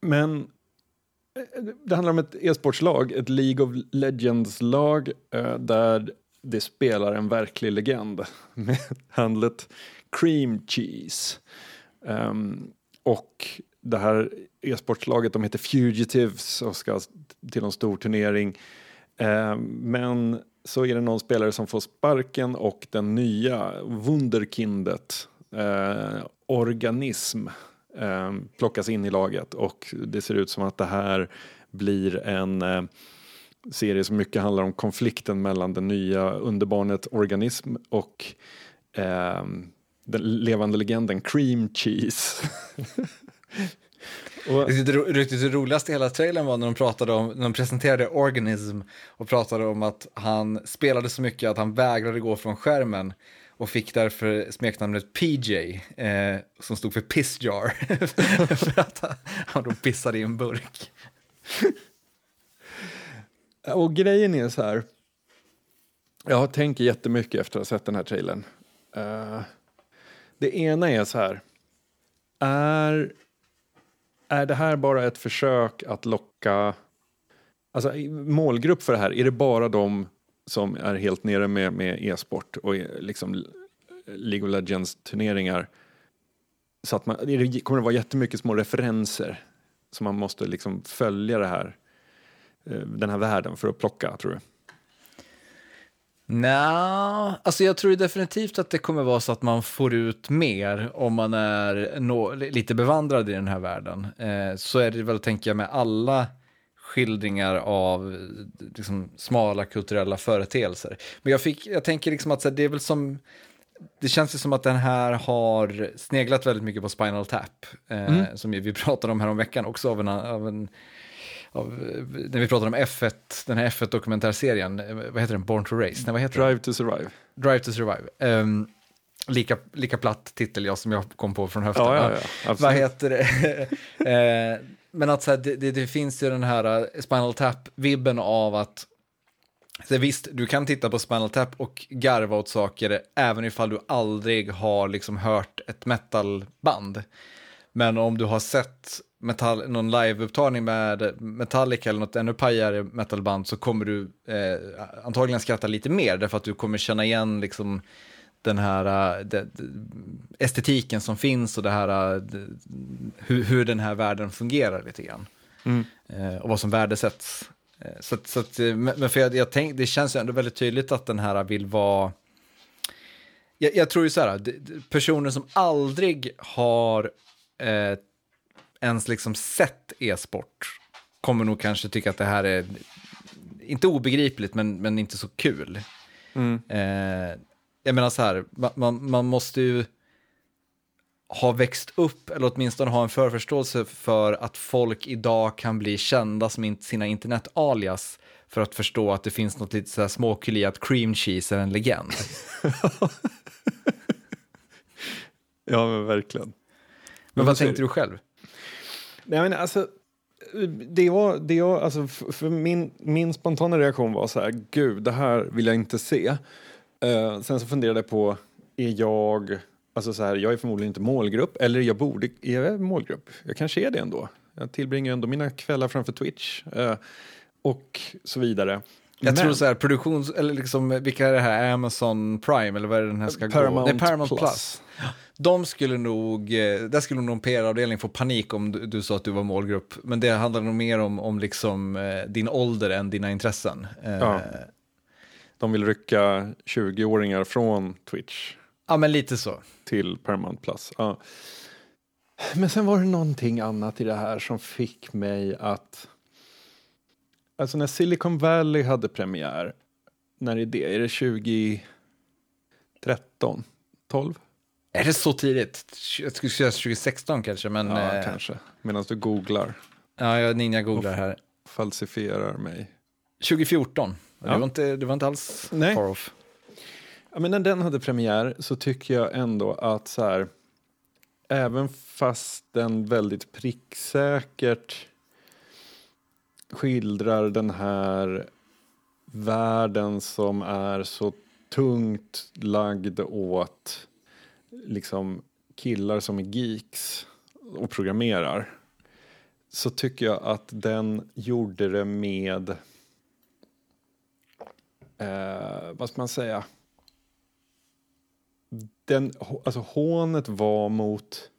men eh, det handlar om ett e-sportslag, ett League of Legends-lag uh, där det spelar en verklig legend med handlet Cream Cheese. Um, och det här e-sportslaget, de heter Fugitives och ska till en stor turnering. Eh, men så är det någon spelare som får sparken och den nya Wunderkindet, eh, Organism, eh, plockas in i laget och det ser ut som att det här blir en eh, serie som mycket handlar om konflikten mellan det nya underbarnet Organism och eh, den levande legenden Cream Cheese. Och... Det riktigt roligaste i hela trailern var när de pratade om, när de presenterade Organism och pratade om att han spelade så mycket att han vägrade gå från skärmen och fick därför smeknamnet PJ, eh, som stod för Piss Jar, för att han då pissade i en burk. och grejen är så här, jag tänker jättemycket efter att ha sett den här trailern. Uh, det ena är så här, är, är det här bara ett försök att locka, alltså målgrupp för det här, är det bara de som är helt nere med, med e-sport och liksom League of Legends-turneringar. Så att man, det kommer att vara jättemycket små referenser som man måste liksom följa det här, eh, den här världen för att plocka, tror du? Nej, alltså jag tror definitivt att det kommer vara så att man får ut mer om man är no lite bevandrad i den här världen. Eh, så är det väl, tänker jag, med alla skildringar av liksom, smala kulturella företeelser. Men jag, fick, jag tänker liksom att så det är väl som, det känns ju som att den här har sneglat väldigt mycket på Spinal Tap, eh, mm. som vi pratade om här om veckan också av en, av en av, när vi pratade om F1, den här F1-dokumentärserien, eh, vad heter den, Born to Race? Nej, vad heter Drive den? to Survive. Drive to Survive. Um, lika, lika platt titel jag som jag kom på från höften. Ja, ja, ja, vad heter det? uh, men att så här, det, det, det, finns ju den här uh, Spinal Tap-vibben av att så visst, du kan titta på Spinal Tap och garva åt saker även ifall du aldrig har liksom hört ett metalband. Men om du har sett metall, någon liveupptagning med Metallica eller något ännu pajigare metalband så kommer du eh, antagligen skratta lite mer därför att du kommer känna igen liksom den här uh, det, estetiken som finns och det här, uh, hur, hur, den här världen fungerar lite grann. Mm. Uh, och vad som värdesätts. så, så att, men för jag, jag tänk, det känns ju ändå väldigt tydligt att den här vill vara jag, jag tror ju så här, personer som aldrig har eh, ens liksom sett e-sport kommer nog kanske tycka att det här är, inte obegripligt, men, men inte så kul. Mm. Eh, jag menar så här, man, man måste ju ha växt upp, eller åtminstone ha en förförståelse för att folk idag kan bli kända som sina internet-alias för att förstå att det finns något lite småkul i att cream cheese är en legend. ja, men verkligen. Men, men vad tänkte du själv? Nej, men alltså, det jag, det jag, alltså, för min, min spontana reaktion var så här, gud, det här vill jag inte se. Uh, sen så funderade jag på, är jag, alltså så här, jag är förmodligen inte målgrupp, eller jag borde, är jag målgrupp? Jag kanske är det ändå. Jag tillbringar ändå mina kvällar framför Twitch uh, och så vidare. Jag Men, tror så här, produktions, eller liksom, vilka är det här, Amazon Prime, eller vad är det den här ska Paramount gå? Nej, Paramount Plus. Plus. De skulle nog, eh, där skulle nog PR-avdelning få panik om du, du, sa att du var målgrupp. Men det handlar nog mer om, om liksom, eh, din ålder än dina intressen. Ja. De vill rycka 20-åringar från Twitch. Ja, men lite så. Till Paramount Plus. Ja. Men sen var det någonting annat i det här som fick mig att... Alltså när Silicon Valley hade premiär, när är det? Är det 2013? 12? Är det så tidigt? Jag skulle säga 2016 kanske, men... Ja, eh... kanske. Medan du googlar. Ja, jag ninja googlar här. Falsifierar mig. 2014. Det, Ja. var inte, det var inte alls Nej. far off. Ja, men när den hade premiär så tycker jag ändå att så här, även fast den väldigt pricksäkert skildrar den här världen som är så tungt lagd åt liksom killar som är geeks och programmerar så tycker jag att den gjorde det med eh, vad ska man säga den, alltså hånet var mot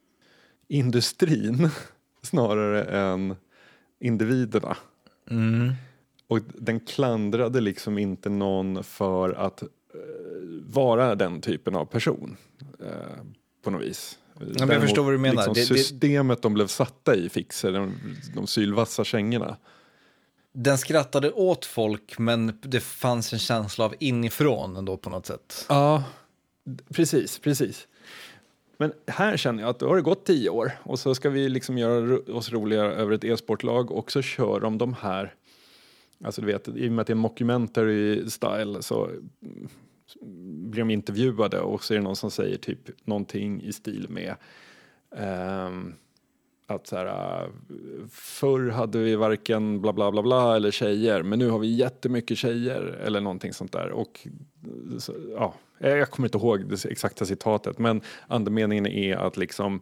industrin snarare än individerna. Mm. Och den klandrade liksom inte någon för att eh, vara den typen av person eh, på något vis. men jag förstår vad du menar. Liksom Det- det- systemet de blev satta i fixar de, de sylvassa kängorna. Den skrattade åt folk, men det fanns en känsla av inifrån ändå på något sätt. Ja, precis, precis. Men här känner jag att då har det gått tio år och så ska vi liksom göra oss roliga över ett e-sportlag och så kör de de här, alltså du vet, i och med att det är mockumentary style så blir de intervjuade och så är det någon som säger typ någonting i stil med um, att så här, förr hade vi varken bla bla bla bla eller tjejer men nu har vi jättemycket tjejer eller någonting sånt där och så, ja, Eh, jag kommer inte ihåg det exakta citatet men andemeningen är att liksom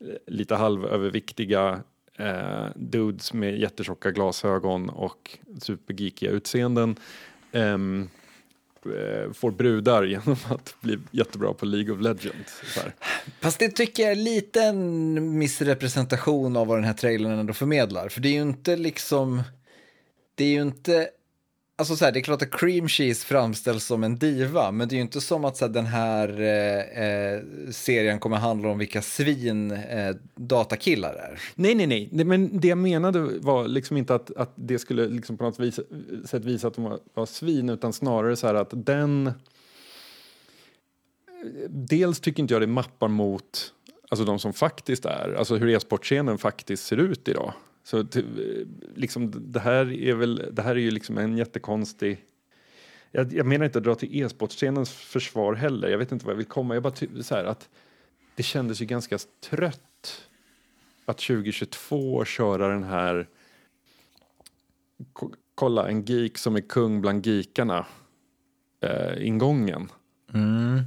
eh, lite halvöverviktiga eh, dudes med jättetjocka glasögon och supergeekiga utseenden ehm, eh, får brudar genom att bli jättebra på League of Legends. Så här. Fast det tycker jag är lite en missrepresentation av vad den här trailern ändå förmedlar. För det är ju inte liksom, det är ju inte, alltså så här, det är klart att cream cheese framställs som en diva, men det är ju inte som att så här, den här eh, eh serien kommer handla om vilka svin eh, datakillar är. Nej, nej, nej. Det- Men det jag menade var liksom inte att, att det skulle liksom på något vis, sätt visa att de var, var svin, utan snarare så här att den... Dels tycker inte jag det mappar mot alltså de som faktiskt är, alltså hur e-sportscenen faktiskt ser ut idag. Så liksom, det här är väl, det här är ju liksom en jättekonstig... Jag, jag menar inte att dra till e-sportscenens försvar heller, jag vet inte vad jag vill komma. Jag bara ty- så här att det kändes ju ganska trött att 2022 köra den här kolla en geek som är kung bland geekarna eh, ingången. Mm.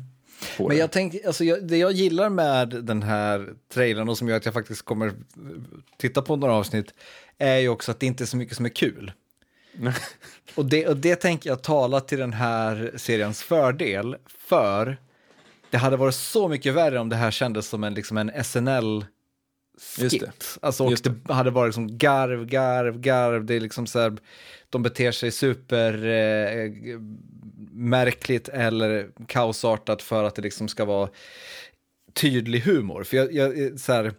Men det. jag tänkte, alltså jag, det jag gillar med den här trailern och som gör att jag faktiskt kommer titta på några avsnitt är ju också att det inte är så mycket som är kul. Och det, och det tänker jag tala till den här seriens fördel, för det hade varit så mycket värre om det här kändes som en, liksom en SNL skit. det. Alltså, och Just det hade varit liksom garv, garv, garv. Det är liksom så här, de beter sig super eh, märkligt eller kaosartat för att det liksom ska vara tydlig humor. För jag, jag, så här,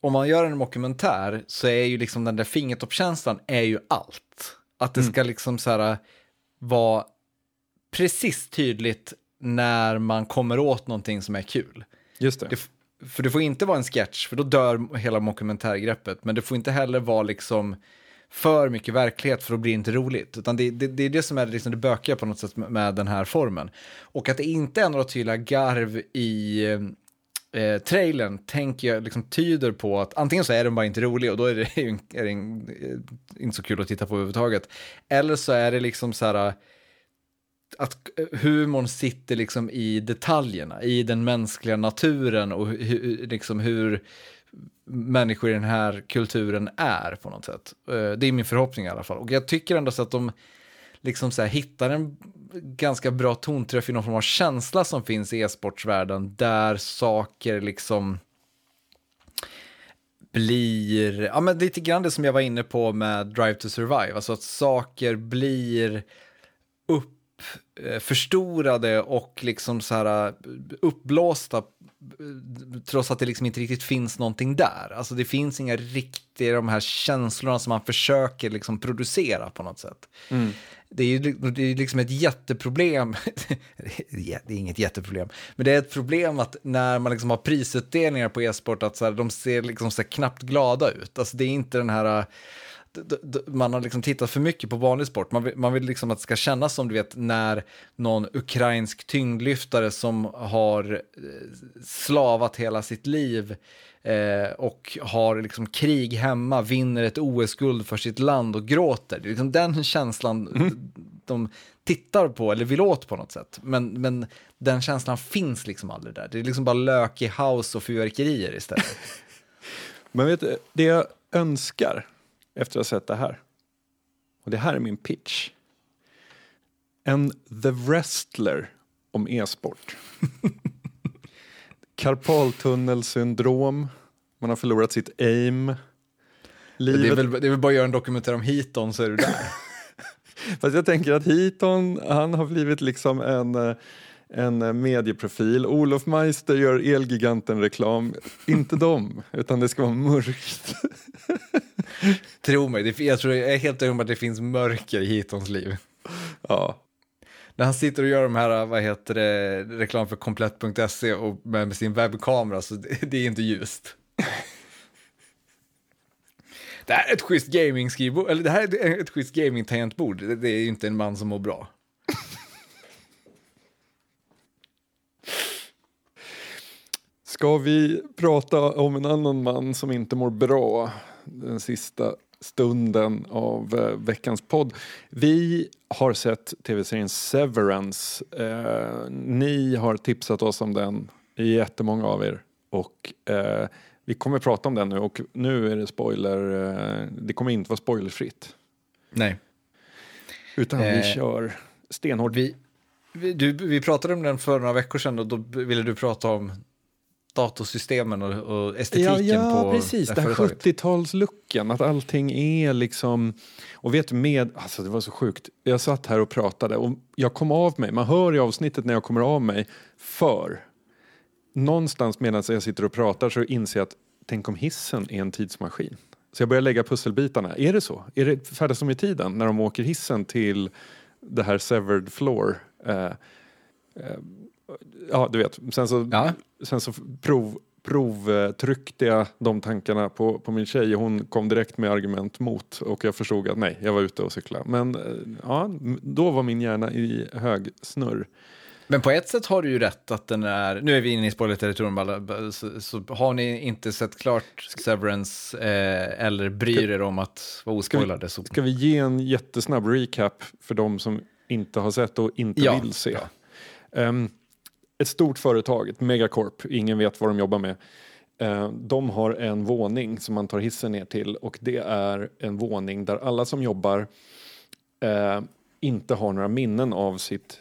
om man gör en dokumentär så är ju liksom den där fingertoppskänslan är ju allt. Att det ska liksom så här vara precis tydligt när man kommer åt någonting som är kul. Just det. Det, för det får inte vara en sketch, för då dör hela dokumentärgreppet. Men det får inte heller vara liksom för mycket verklighet, för då blir det inte roligt. Utan det, det, det är det som är liksom det bökiga på något sätt med, den här formen. Och att det inte är några tydliga garv i eh, trailern tänker jag liksom tyder på att antingen så är den bara inte rolig och då är det, ju är det en, eh, inte så kul att titta på överhuvudtaget. Eller så är det liksom så här eh, att eh, humorn sitter liksom i detaljerna, i den mänskliga naturen och hu, liksom hur människor i den här kulturen är på något sätt. Eh, det är min förhoppning i alla fall. Och jag tycker ändå så att de liksom så här hittar en ganska bra tonträff i någon form av känsla som finns i e-sportsvärlden där saker liksom blir, ja men lite grann det som jag var inne på med Drive to Survive, alltså att saker blir upp eh, förstorade och liksom så här eh, uppblåsta eh, trots att det liksom inte riktigt finns någonting där. Alltså det finns inga riktiga de här känslorna som man försöker liksom producera på något sätt. det är ju det är liksom ett jätteproblem. det är inget jätteproblem, men det är ett problem att när man liksom har prisutdelningar på e-sport att så här, de ser liksom så knappt glada ut. Alltså det är inte den här man har liksom tittat för mycket på vanlig sport. Man vill, man vill liksom att det ska kännas som du vet när någon ukrainsk tyngdlyftare som har eh, slavat hela sitt liv eh, och har liksom krig hemma, vinner ett OS-guld för sitt land och gråter. Det är liksom den känslan mm. de tittar på eller vill åt på något sätt. Men, men den känslan finns liksom aldrig där. Det är liksom bara lök i house och fyrverkerier istället. men vet du, det jag önskar efter att ha sett det här. Och det här är min pitch. En The Wrestler om e-sport. Karpaltunnelsyndrom, man har förlorat sitt aim. Livet... Det, är väl, det är väl bara att göra en dokumentär om Heaton så är du där. Fast jag tänker att Heaton, han har blivit liksom en eh, en eh, medieprofil. Olof Meister gör Elgiganten-reklam. Inte dem, utan det ska vara mörkt. Tro mig, jag, tror, jag är helt övertygad om att det finns mörker i Hitons liv. Ja. När han sitter och gör de här, vad heter det, reklam för komplett.se och med, med, sin webbkamera, så det, det är inte ljust. Det här är ett schysst gaming-skrivbord, eller det här är ett schysst gaming-tangentbord. Det, det är ju inte en man som mår bra. Ska vi prata om en annan man som inte mår bra den sista stunden av eh, veckans podd. Vi har sett tv-serien Severance. Eh, ni har tipsat oss om den, jättemånga av er. Och eh, vi kommer prata om den nu och nu är det spoiler, eh, det kommer inte vara spoilerfritt. Nej. Utan vi eh, kör stenhårt. Vi, vi, du, vi pratade om den för några veckor sedan och då ville du prata om datorsystemen och, och estetiken ja, ja, på precis. Den 70-talslooken, att allting är liksom... Och vet du, med... Alltså det var så sjukt. Jag satt här och pratade och jag kom av mig. Man hör i avsnittet när jag kommer av mig. För någonstans medan jag sitter och pratar så inser jag att tänk om hissen är en tidsmaskin. Så jag börjar lägga pusselbitarna. Är det så? Är det färdas de i tiden när de åker hissen till det här severed floor? Eh, eh, ja, du vet. Sen så, ja. sen så prov, provtryckte jag de tankarna på, på min tjej och hon kom direkt med argument mot och jag förstod att nej, jag var ute och cyklade. Men eh, ja, då var min hjärna i hög snurr. Men på ett sätt har du ju rätt att den är, nu är vi inne i spoilerterritorium, så, så har ni inte sett klart Severance eh, eller bryr er om att vara ospoilade så... Ska vi ge en jättesnabb recap för de som inte har sett och inte ja, vill se? Ja. Um, ett stort företag, ett megacorp, ingen vet vad de jobbar med. Eh, de har en våning som man tar hissen ner till och det är en våning där alla som jobbar eh, inte har några minnen av sitt,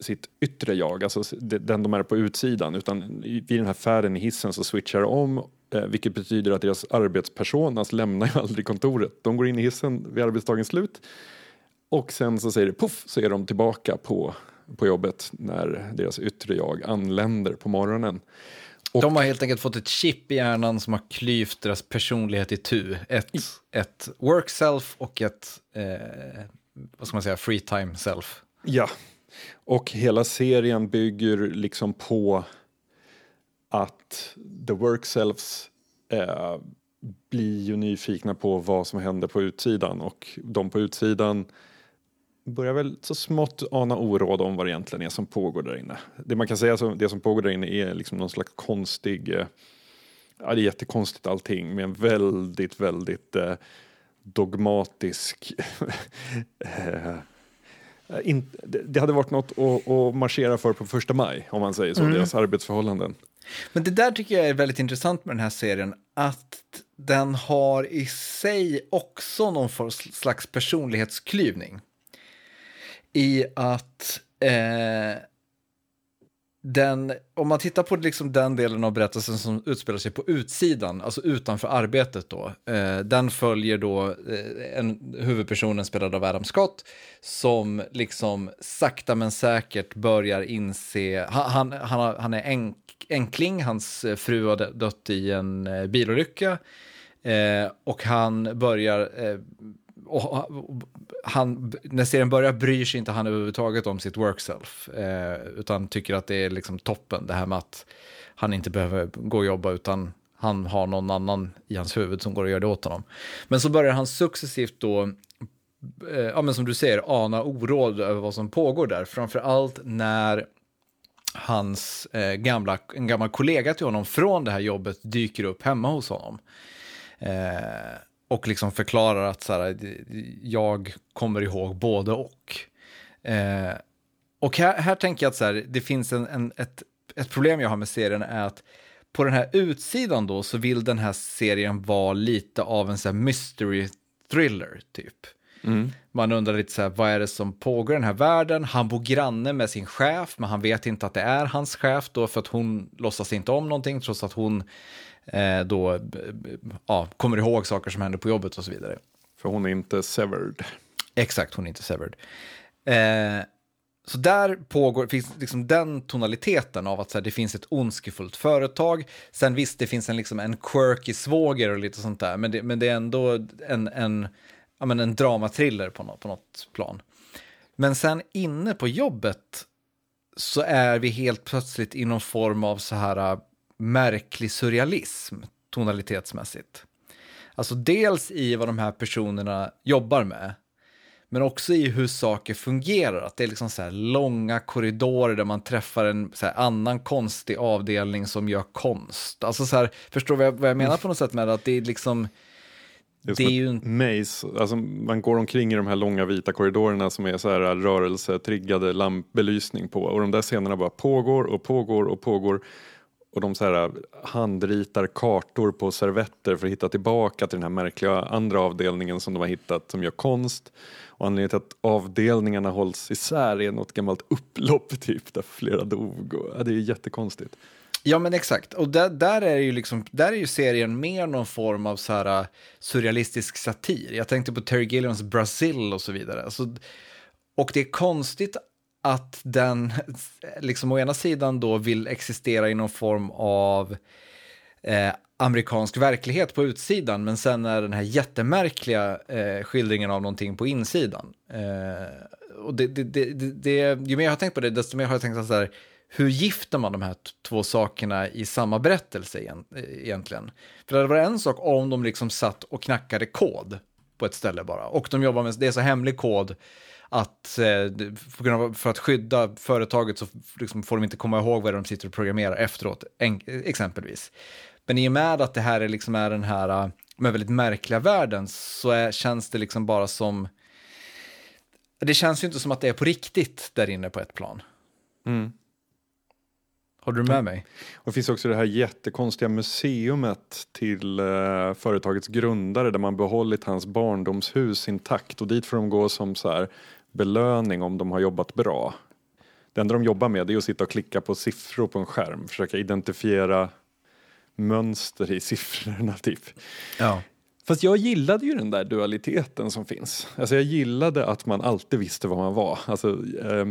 sitt yttre jag, alltså den de är på utsidan, utan vid den här färden i hissen så switchar de om, eh, vilket betyder att deras arbetspersonas lämnar ju aldrig kontoret. De går in i hissen vid arbetsdagens slut och sen så säger det poff så är de tillbaka på på jobbet när deras yttre jag anländer på morgonen. Och, de har helt enkelt fått ett chip i hjärnan som har klyvt deras personlighet i tu. Ett, ett work self och ett, eh, vad ska man säga, free time self. Ja, och hela serien bygger liksom på att the work selves eh, blir ju nyfikna på vad som händer på utsidan och de på utsidan börjar väl så smått ana oråd om vad det egentligen är som pågår där inne. Det man kan säga som det som pågår där inne är liksom någon slags konstig, eh, ja det är jättekonstigt allting med en väldigt, väldigt eh, dogmatisk eh, in, det hade varit något att, att, marschera för på första maj, om man säger så, mm. deras arbetsförhållanden. Men det där tycker jag är väldigt intressant med den här serien, att den har i sig också någon slags personlighetsklyvning i att eh, den, om man tittar på liksom den delen av berättelsen som utspelar sig på utsidan, alltså utanför arbetet då, eh, den följer då eh, en, huvudpersonen spelad av Adam Scott som liksom sakta men säkert börjar inse, han, han, han är enk, enkling, hans fru har dött i en eh, bilolycka eh, och han börjar eh, och han, när serien börjar bryr sig inte han överhuvudtaget om sitt work self, eh, utan tycker att det är liksom toppen, det här med att han inte behöver gå och jobba, utan han har någon annan i hans huvud som går och gör det åt honom. Men så börjar han successivt då, eh, ja men som du säger, ana oråd över vad som pågår där, framför allt när hans eh, gamla, en gammal kollega till honom från det här jobbet dyker upp hemma hos honom. Eh, och liksom förklarar att så här, jag kommer ihåg både och. Eh, och här, här tänker jag att så här, det finns en, en, ett, ett problem jag har med serien är att på den här utsidan då så vill den här serien vara lite av en så här mystery thriller typ. Mm. Man undrar lite så här, vad är det som pågår i den här världen? Han bor granne med sin chef, men han vet inte att det är hans chef då för att hon låtsas inte om någonting trots att hon eh, då ja, kommer ihåg saker som händer på jobbet och så vidare. För hon är inte severed. Exakt, hon är inte severed. Eh, så där pågår, finns liksom den tonaliteten av att här, det finns ett ondskefullt företag. Sen visst, det finns en, liksom, en quirky svåger och lite sånt där, men det, men det är ändå en, en, ja, men en dramatriller på något, på något plan. Men sen inne på jobbet så är vi helt plötsligt i någon form av så här märklig surrealism tonalitetsmässigt. Alltså dels i vad de här personerna jobbar med, men också i hur saker fungerar. Att det är liksom så långa korridorer där man träffar en annan konstig avdelning som gör konst. Alltså så här, förstår du vad jag, vad jag menar på något sätt med det? Att det är liksom... Det är, det är ju en maze, alltså man går omkring i de här långa vita korridorerna som är så här rörelsetriggade lampbelysning på och de där scenerna bara pågår och pågår och pågår och de så här äh, handritar kartor på servetter för att hitta tillbaka till den här märkliga andra avdelningen som de har hittat som gör konst. Och anledningen till att avdelningarna hålls isär är något gammalt upplopp typ där flera dog. Och, ja, det är jättekonstigt. Ja men exakt, och där, där, är ju liksom, där är ju serien mer någon form av så här, äh, surrealistisk satir. Jag tänkte på Terry Gilliams Brazil och så vidare. Alltså, och det är konstigt att den liksom å ena sidan då vill existera i någon form av eh, amerikansk verklighet på utsidan, men sen är den här jättemärkliga eh, skildringen av någonting på insidan. Eh, och det, det, det, det, ju mer jag har tänkt på det, desto mer har jag tänkt så här, hur gifter man de här två sakerna i samma berättelse egentligen? För det var en sak om de liksom satt och knackade kod på ett ställe bara, och de jobbar med, det är så hemlig kod, att eh, för att skydda företaget så liksom får de inte komma ihåg vad de sitter och programmerar efteråt, exempelvis. Men i och med att det här är, liksom är den här eh, med väldigt märkliga världen så är, känns det liksom bara som... Det känns ju inte som att det är på riktigt där inne på ett plan. Mm. Håller du med mig? Och det finns också det här jättekonstiga museumet till uh, företagets grundare där man behållit hans barndomshus intakt och dit får de gå som så här belöning om de har jobbat bra. Det enda de jobbar med är att sitta och klicka på siffror på en skärm, försöka identifiera mönster i siffrorna typ. Ja. Fast jag gillade ju den där dualiteten som finns. Alltså jag gillade att man alltid visste vad man var. Alltså, eh,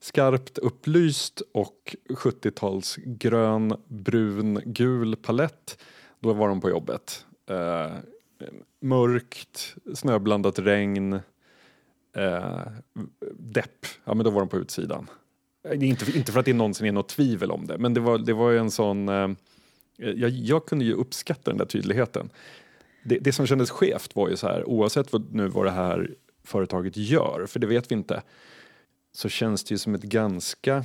skarpt upplyst och 70-tals grön, brun, gul palett. Då var de på jobbet. Eh, mörkt, snöblandat regn, eh, depp, ja men då var de på utsidan. Eh, inte, inte för att det någonsin är något tvivel om det, men det var, det var ju en sån... Eh, jag, jag kunde ju uppskatta den där tydligheten. Det, det som kändes skevt var ju så här, oavsett vad, nu vad det här företaget gör, för det vet vi inte, så känns det ju som ett ganska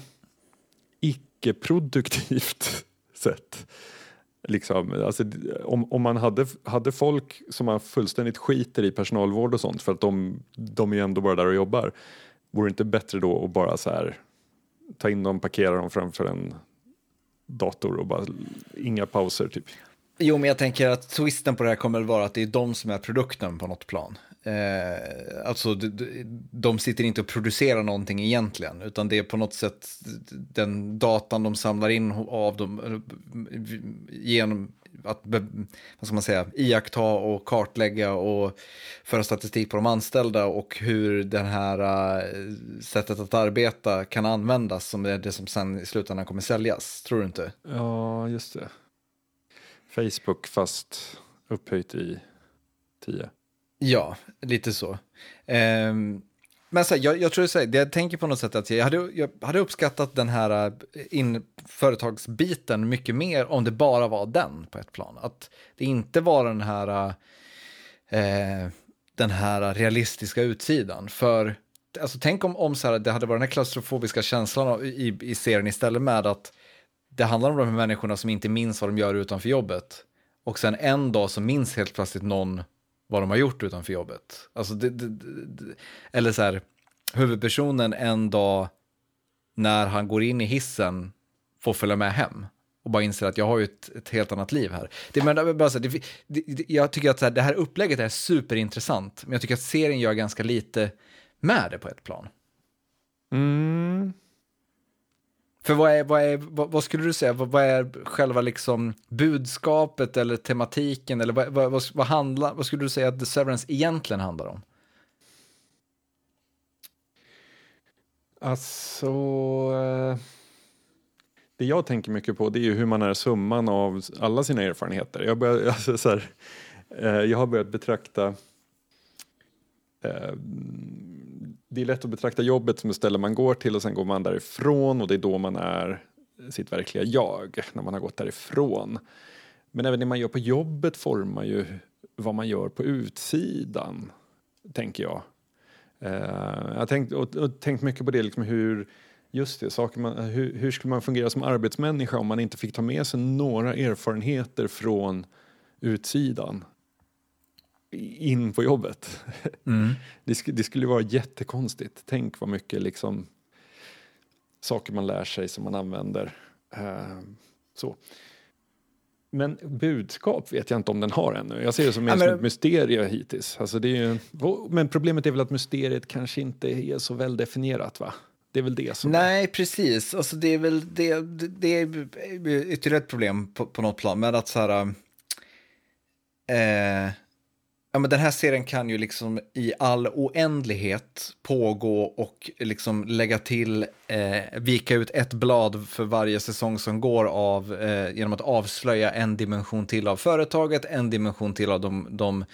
icke-produktivt sätt Liksom, alltså, om, om man hade, hade folk som man fullständigt skiter i personalvård och sånt för att de, de är ju ändå bara där och jobbar. Vore det inte bättre då att bara så här, ta in dem, parkera dem framför en dator och bara inga pauser typ? Jo, men jag tänker att twisten på det här kommer att vara att det är de som är produkten på något plan. Eh, alltså, de, de sitter inte och producerar någonting egentligen, utan det är på något sätt den datan de samlar in av dem eh, genom att vad ska man säga, iaktta och kartlägga och föra statistik på de anställda och hur det här uh, sättet att arbeta kan användas som är det som sen i slutändan kommer säljas. Tror du inte? Ja, just det. Facebook fast upphöjt i 10. Ja, lite så. Um, men så här, jag, jag tror så här, jag tänker på något sätt att jag hade, jag hade uppskattat den här eh, in, företagsbiten mycket mer om det bara var den på ett plan. Att det inte var den här, eh, den här realistiska utsidan. För alltså, tänk om, om så här, det hade varit den här klaustrofobiska känslan i, i serien istället med att det handlar om de här människorna som inte minns vad de gör utanför jobbet. Och sen en dag så minns helt plötsligt någon vad de har gjort utanför jobbet. Alltså det, det, det, eller så här, huvudpersonen en dag när han går in i hissen får följa med hem och bara inser att jag har ju ett, ett helt annat liv här. Det, men, bara så, det, det, jag tycker att så här, det här upplägget är superintressant, men jag tycker att serien gör ganska lite med det på ett plan. Mm. För vad, är, vad, är, vad, vad, skulle du säga, vad, vad, är själva liksom budskapet eller tematiken eller vad, vad, vad, handlar, vad skulle du säga att The Severance egentligen handlar om? Alltså, eh, det jag tänker mycket på det är ju hur man är summan av alla sina erfarenheter. Jag, börjar, alltså, så här, eh, jag har börjat betrakta eh, det är lätt att betrakta jobbet som ett ställe man går till och sen går man därifrån och det är då man är sitt verkliga jag, när man har gått därifrån. Men även det man gör på jobbet formar ju vad man gör på utsidan, tänker jag. Uh, jag har tänkt, och, och tänkt mycket på det, liksom hur, just det, saker man, hur, hur skulle man fungera som arbetsmänniska om man inte fick ta med sig några erfarenheter från utsidan in på jobbet. Mm. Det, sk det, skulle vara jättekonstigt. Tänk vad mycket liksom, saker man lär sig som man använder. Uh, så. Men budskap vet jag inte om den har ännu. Jag ser det som mer som ett mysterium hittills. Alltså det är ju, men problemet är väl att mysteriet kanske inte är så väl definierat va? Det är väl det som... Nej, är... precis. Alltså det är väl det, det är ytterligare ett problem på, på något plan. Men att så här... Eh, Ja, men den här serien kan ju liksom i all oändlighet pågå och liksom lägga till, eh, vika ut ett blad för varje säsong som går av eh, genom att avslöja en dimension till av företaget, en dimension till av de, de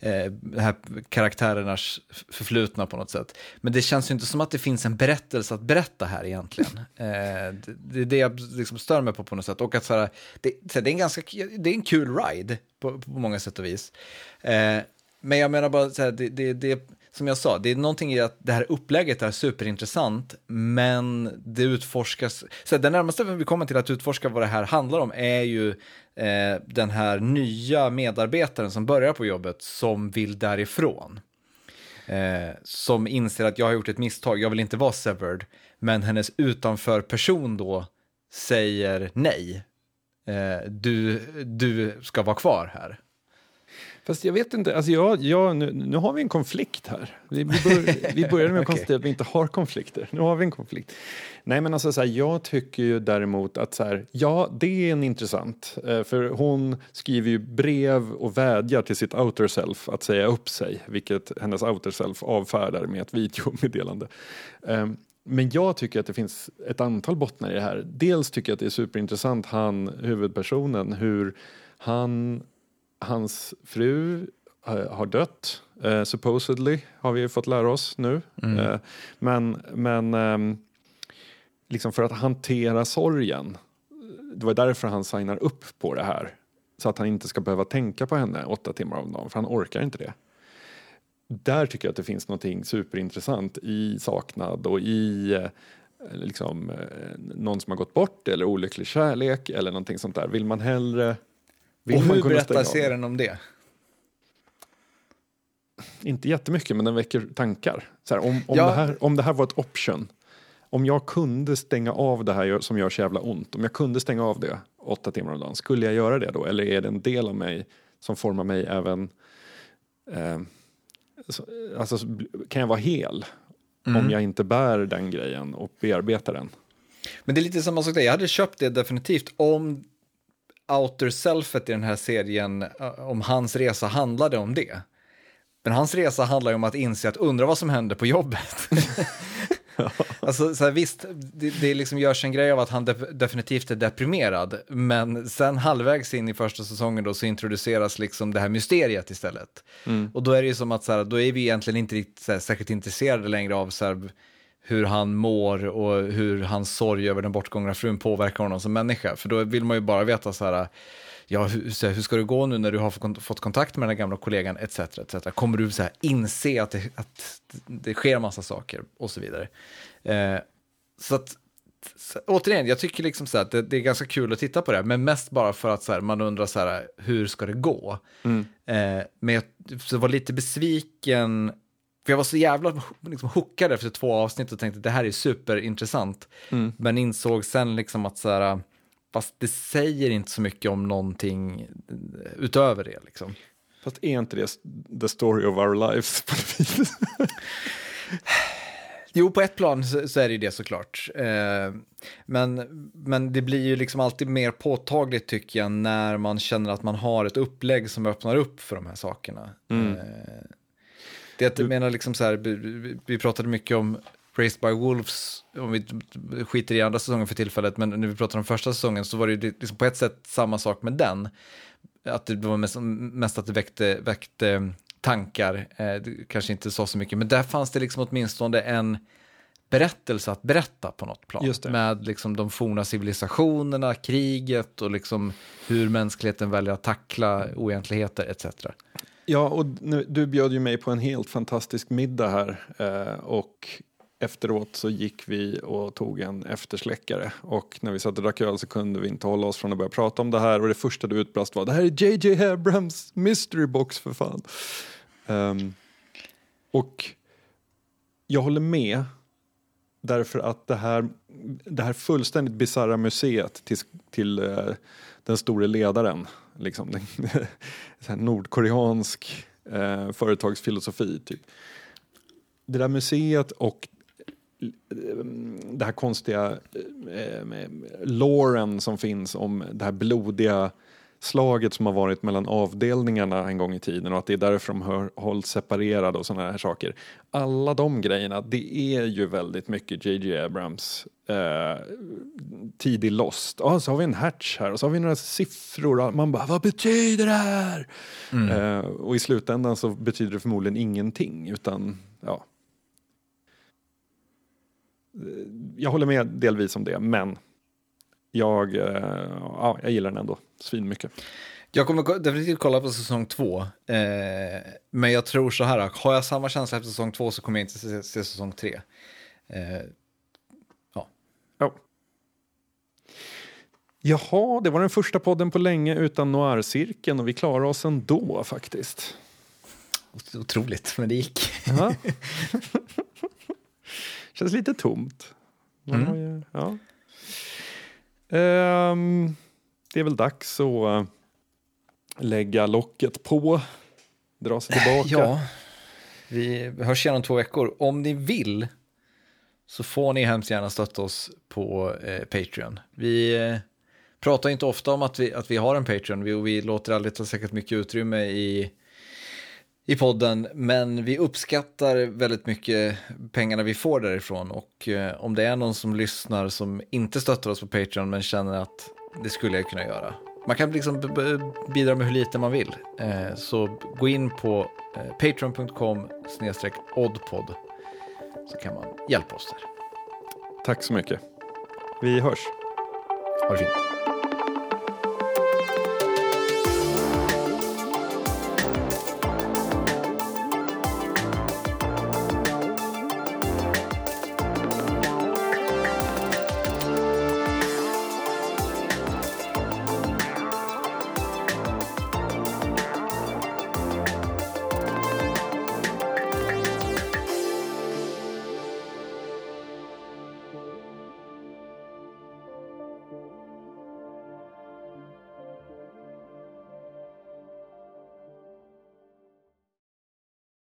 eh, här karaktärernas förflutna på något sätt. Men det känns ju inte som att det finns en berättelse att berätta här egentligen. Eh, det är det jag liksom stör mig på på något sätt. Och att så här, det, det, är en ganska, det är en kul ride på, på många sätt och vis. Eh, men jag menar bara så här, det, det, det, som jag sa, det är någonting i att det här upplägget är superintressant, men det utforskas, så det närmaste vi kommer till att utforska vad det här handlar om är ju eh, den här nya medarbetaren som börjar på jobbet som vill därifrån. Eh, som inser att jag har gjort ett misstag, jag vill inte vara severed, men hennes utanför person då säger nej. Eh, du, du ska vara kvar här. Fast jag vet inte, alltså jag, jag, nu, nu har vi en konflikt här. Vi, vi, bör, vi började med att konstatera att vi inte har konflikter. Nu har vi en konflikt. Nej men alltså så här, jag tycker ju däremot att så här, ja det är en intressant. Eh, för hon skriver ju brev och vädjar till sitt outer self att säga upp sig. Vilket hennes outer self avfärdar med ett videomeddelande. Um, men jag tycker att det finns ett antal bottnar i det här. Dels tycker jag att det är superintressant, han huvudpersonen, hur han hans fru uh, har dött, uh, supposedly har vi fått lära oss nu. Mm. Uh, men men um, liksom för att hantera sorgen, det var därför han signar upp på det här. Så att han inte ska behöva tänka på henne åtta timmar om dagen, för han orkar inte det. Där tycker jag att det finns något superintressant i saknad och i liksom, någon som har gått bort eller olycklig kärlek eller någonting sånt där. Vill man hellre vill och hur berättar serien om det? Inte jättemycket, men den väcker tankar. Så här, om, om, ja. det här, om det här var ett option, om jag kunde stänga av det här som gör så jävla ont, om jag kunde stänga av det åtta timmar om dagen, skulle jag göra det då? Eller är det en del av mig som formar mig även... Eh, alltså, kan jag vara hel mm. om jag inte bär den grejen och bearbetar den? Men det är lite samma sak där, jag hade köpt det definitivt om outer selfet i den här serien, eh, om hans resa handlade om det. Men hans resa handlar ju om att inse att undra vad som hände på jobbet. Alltså, så här, visst, det, det liksom görs en grej av att han de, definitivt är deprimerad, men sen halvvägs in i första säsongen då så introduceras liksom det här mysteriet istället. Mm. Och då är det ju som att så här, då är vi egentligen inte riktigt så här, särskilt intresserade längre av så här, hur han mår och hur hans sorg över den bortgångna frun påverkar honom som människa. För då vill man ju bara veta så här, ja, hur, här, hur ska det gå nu när du har fått, kontakt med den gamla kollegan, etc. etc. Kommer du så här, inse att det, att det sker massa saker och så vidare. Eh, så att, så, återigen, jag tycker liksom så här, att det, det, är ganska kul att titta på det, men mest bara för att så här, man undrar så här, hur ska det gå? Mm. Eh, men jag så var lite besviken, för jag var så jävla liksom, hookad efter två avsnitt och tänkte det här är superintressant, Mm. men insåg sen liksom att så här, fast det säger inte så mycket om någonting utöver det liksom. Fast är inte det the story of our lives på något vis? Jo, på ett plan så, så är det ju det såklart. Eh, men, men det blir ju liksom alltid mer påtagligt tycker jag när man känner att man har ett upplägg som öppnar upp för de här sakerna. Mm. Eh, det jag menar liksom så här, vi, vi pratade mycket om Raised by Wolves, om vi skiter i andra säsongen för tillfället, men när vi pratade om första säsongen så var det ju liksom på ett sätt samma sak med den. Att det var mest, mest att det väckte, väckte tankar, eh, det kanske inte sa så mycket, men där fanns det liksom åtminstone en berättelse att berätta på något plan. Med liksom de forna civilisationerna, kriget och liksom hur mänskligheten väljer att tackla oegentligheter etc. Ja, och nu, du bjöd ju mig på en helt fantastisk middag här eh, och efteråt så gick vi och tog en eftersläckare och när vi satt och drack öl så kunde vi inte hålla oss från att börja prata om det här och det första du utbrast var det här är JJ Abrams mystery box för fan. Ehm, och jag håller med därför att det här, det här fullständigt bisarra museet till, till uh, den store ledaren, liksom, den, så här nordkoreansk eh, företagsfilosofi. Typ. Det där museet och eh, det här konstiga eh, eh med loren som finns om det här blodiga slaget som har varit mellan avdelningarna en gång i tiden och att det är därför de hör, hålls separerade och sådana här saker. Alla de grejerna, det är ju väldigt mycket JJ Abrams eh, tidig Lost. Ja, så har vi en hatch här och så har vi några siffror. Man bara, vad betyder det här? Eh, och i slutändan så betyder det förmodligen ingenting utan ja. Eh, Jag håller med delvis om det, men jag, eh, ja, jag gillar den ändå svinmycket. Jag kommer ko- definitivt kolla på säsong två, eh, men jag tror så här, har jag samma känsla efter säsong två så kommer jag inte se, se säsong tre. Eh, Ja. Jaha, det var den första podden på länge utan noir-cirkeln och vi klarar oss ändå faktiskt. otroligt, men det gick. Känns lite tomt. Mm. ja. Um, det är väl dags att eh, lägga locket på, dra sig tillbaka. Ja, vi hörs igen om två veckor. Om ni vill så får ni hemskt gärna stötta oss på eh, Patreon. Vi eh, pratar inte ofta om att vi, att vi har en Patreon vi, och vi låter aldrig ta säkert mycket utrymme i, i podden, men vi uppskattar väldigt mycket pengarna vi får därifrån och eh, om det är någon som lyssnar som inte stöttar oss på Patreon men känner att det skulle jag kunna göra. Man kan liksom bidra med hur lite man vill. Eh, så gå in på eh, patreon.com oddpod så kan man hjälpa oss där. Tack så mycket. Vi hörs. Ha det fint.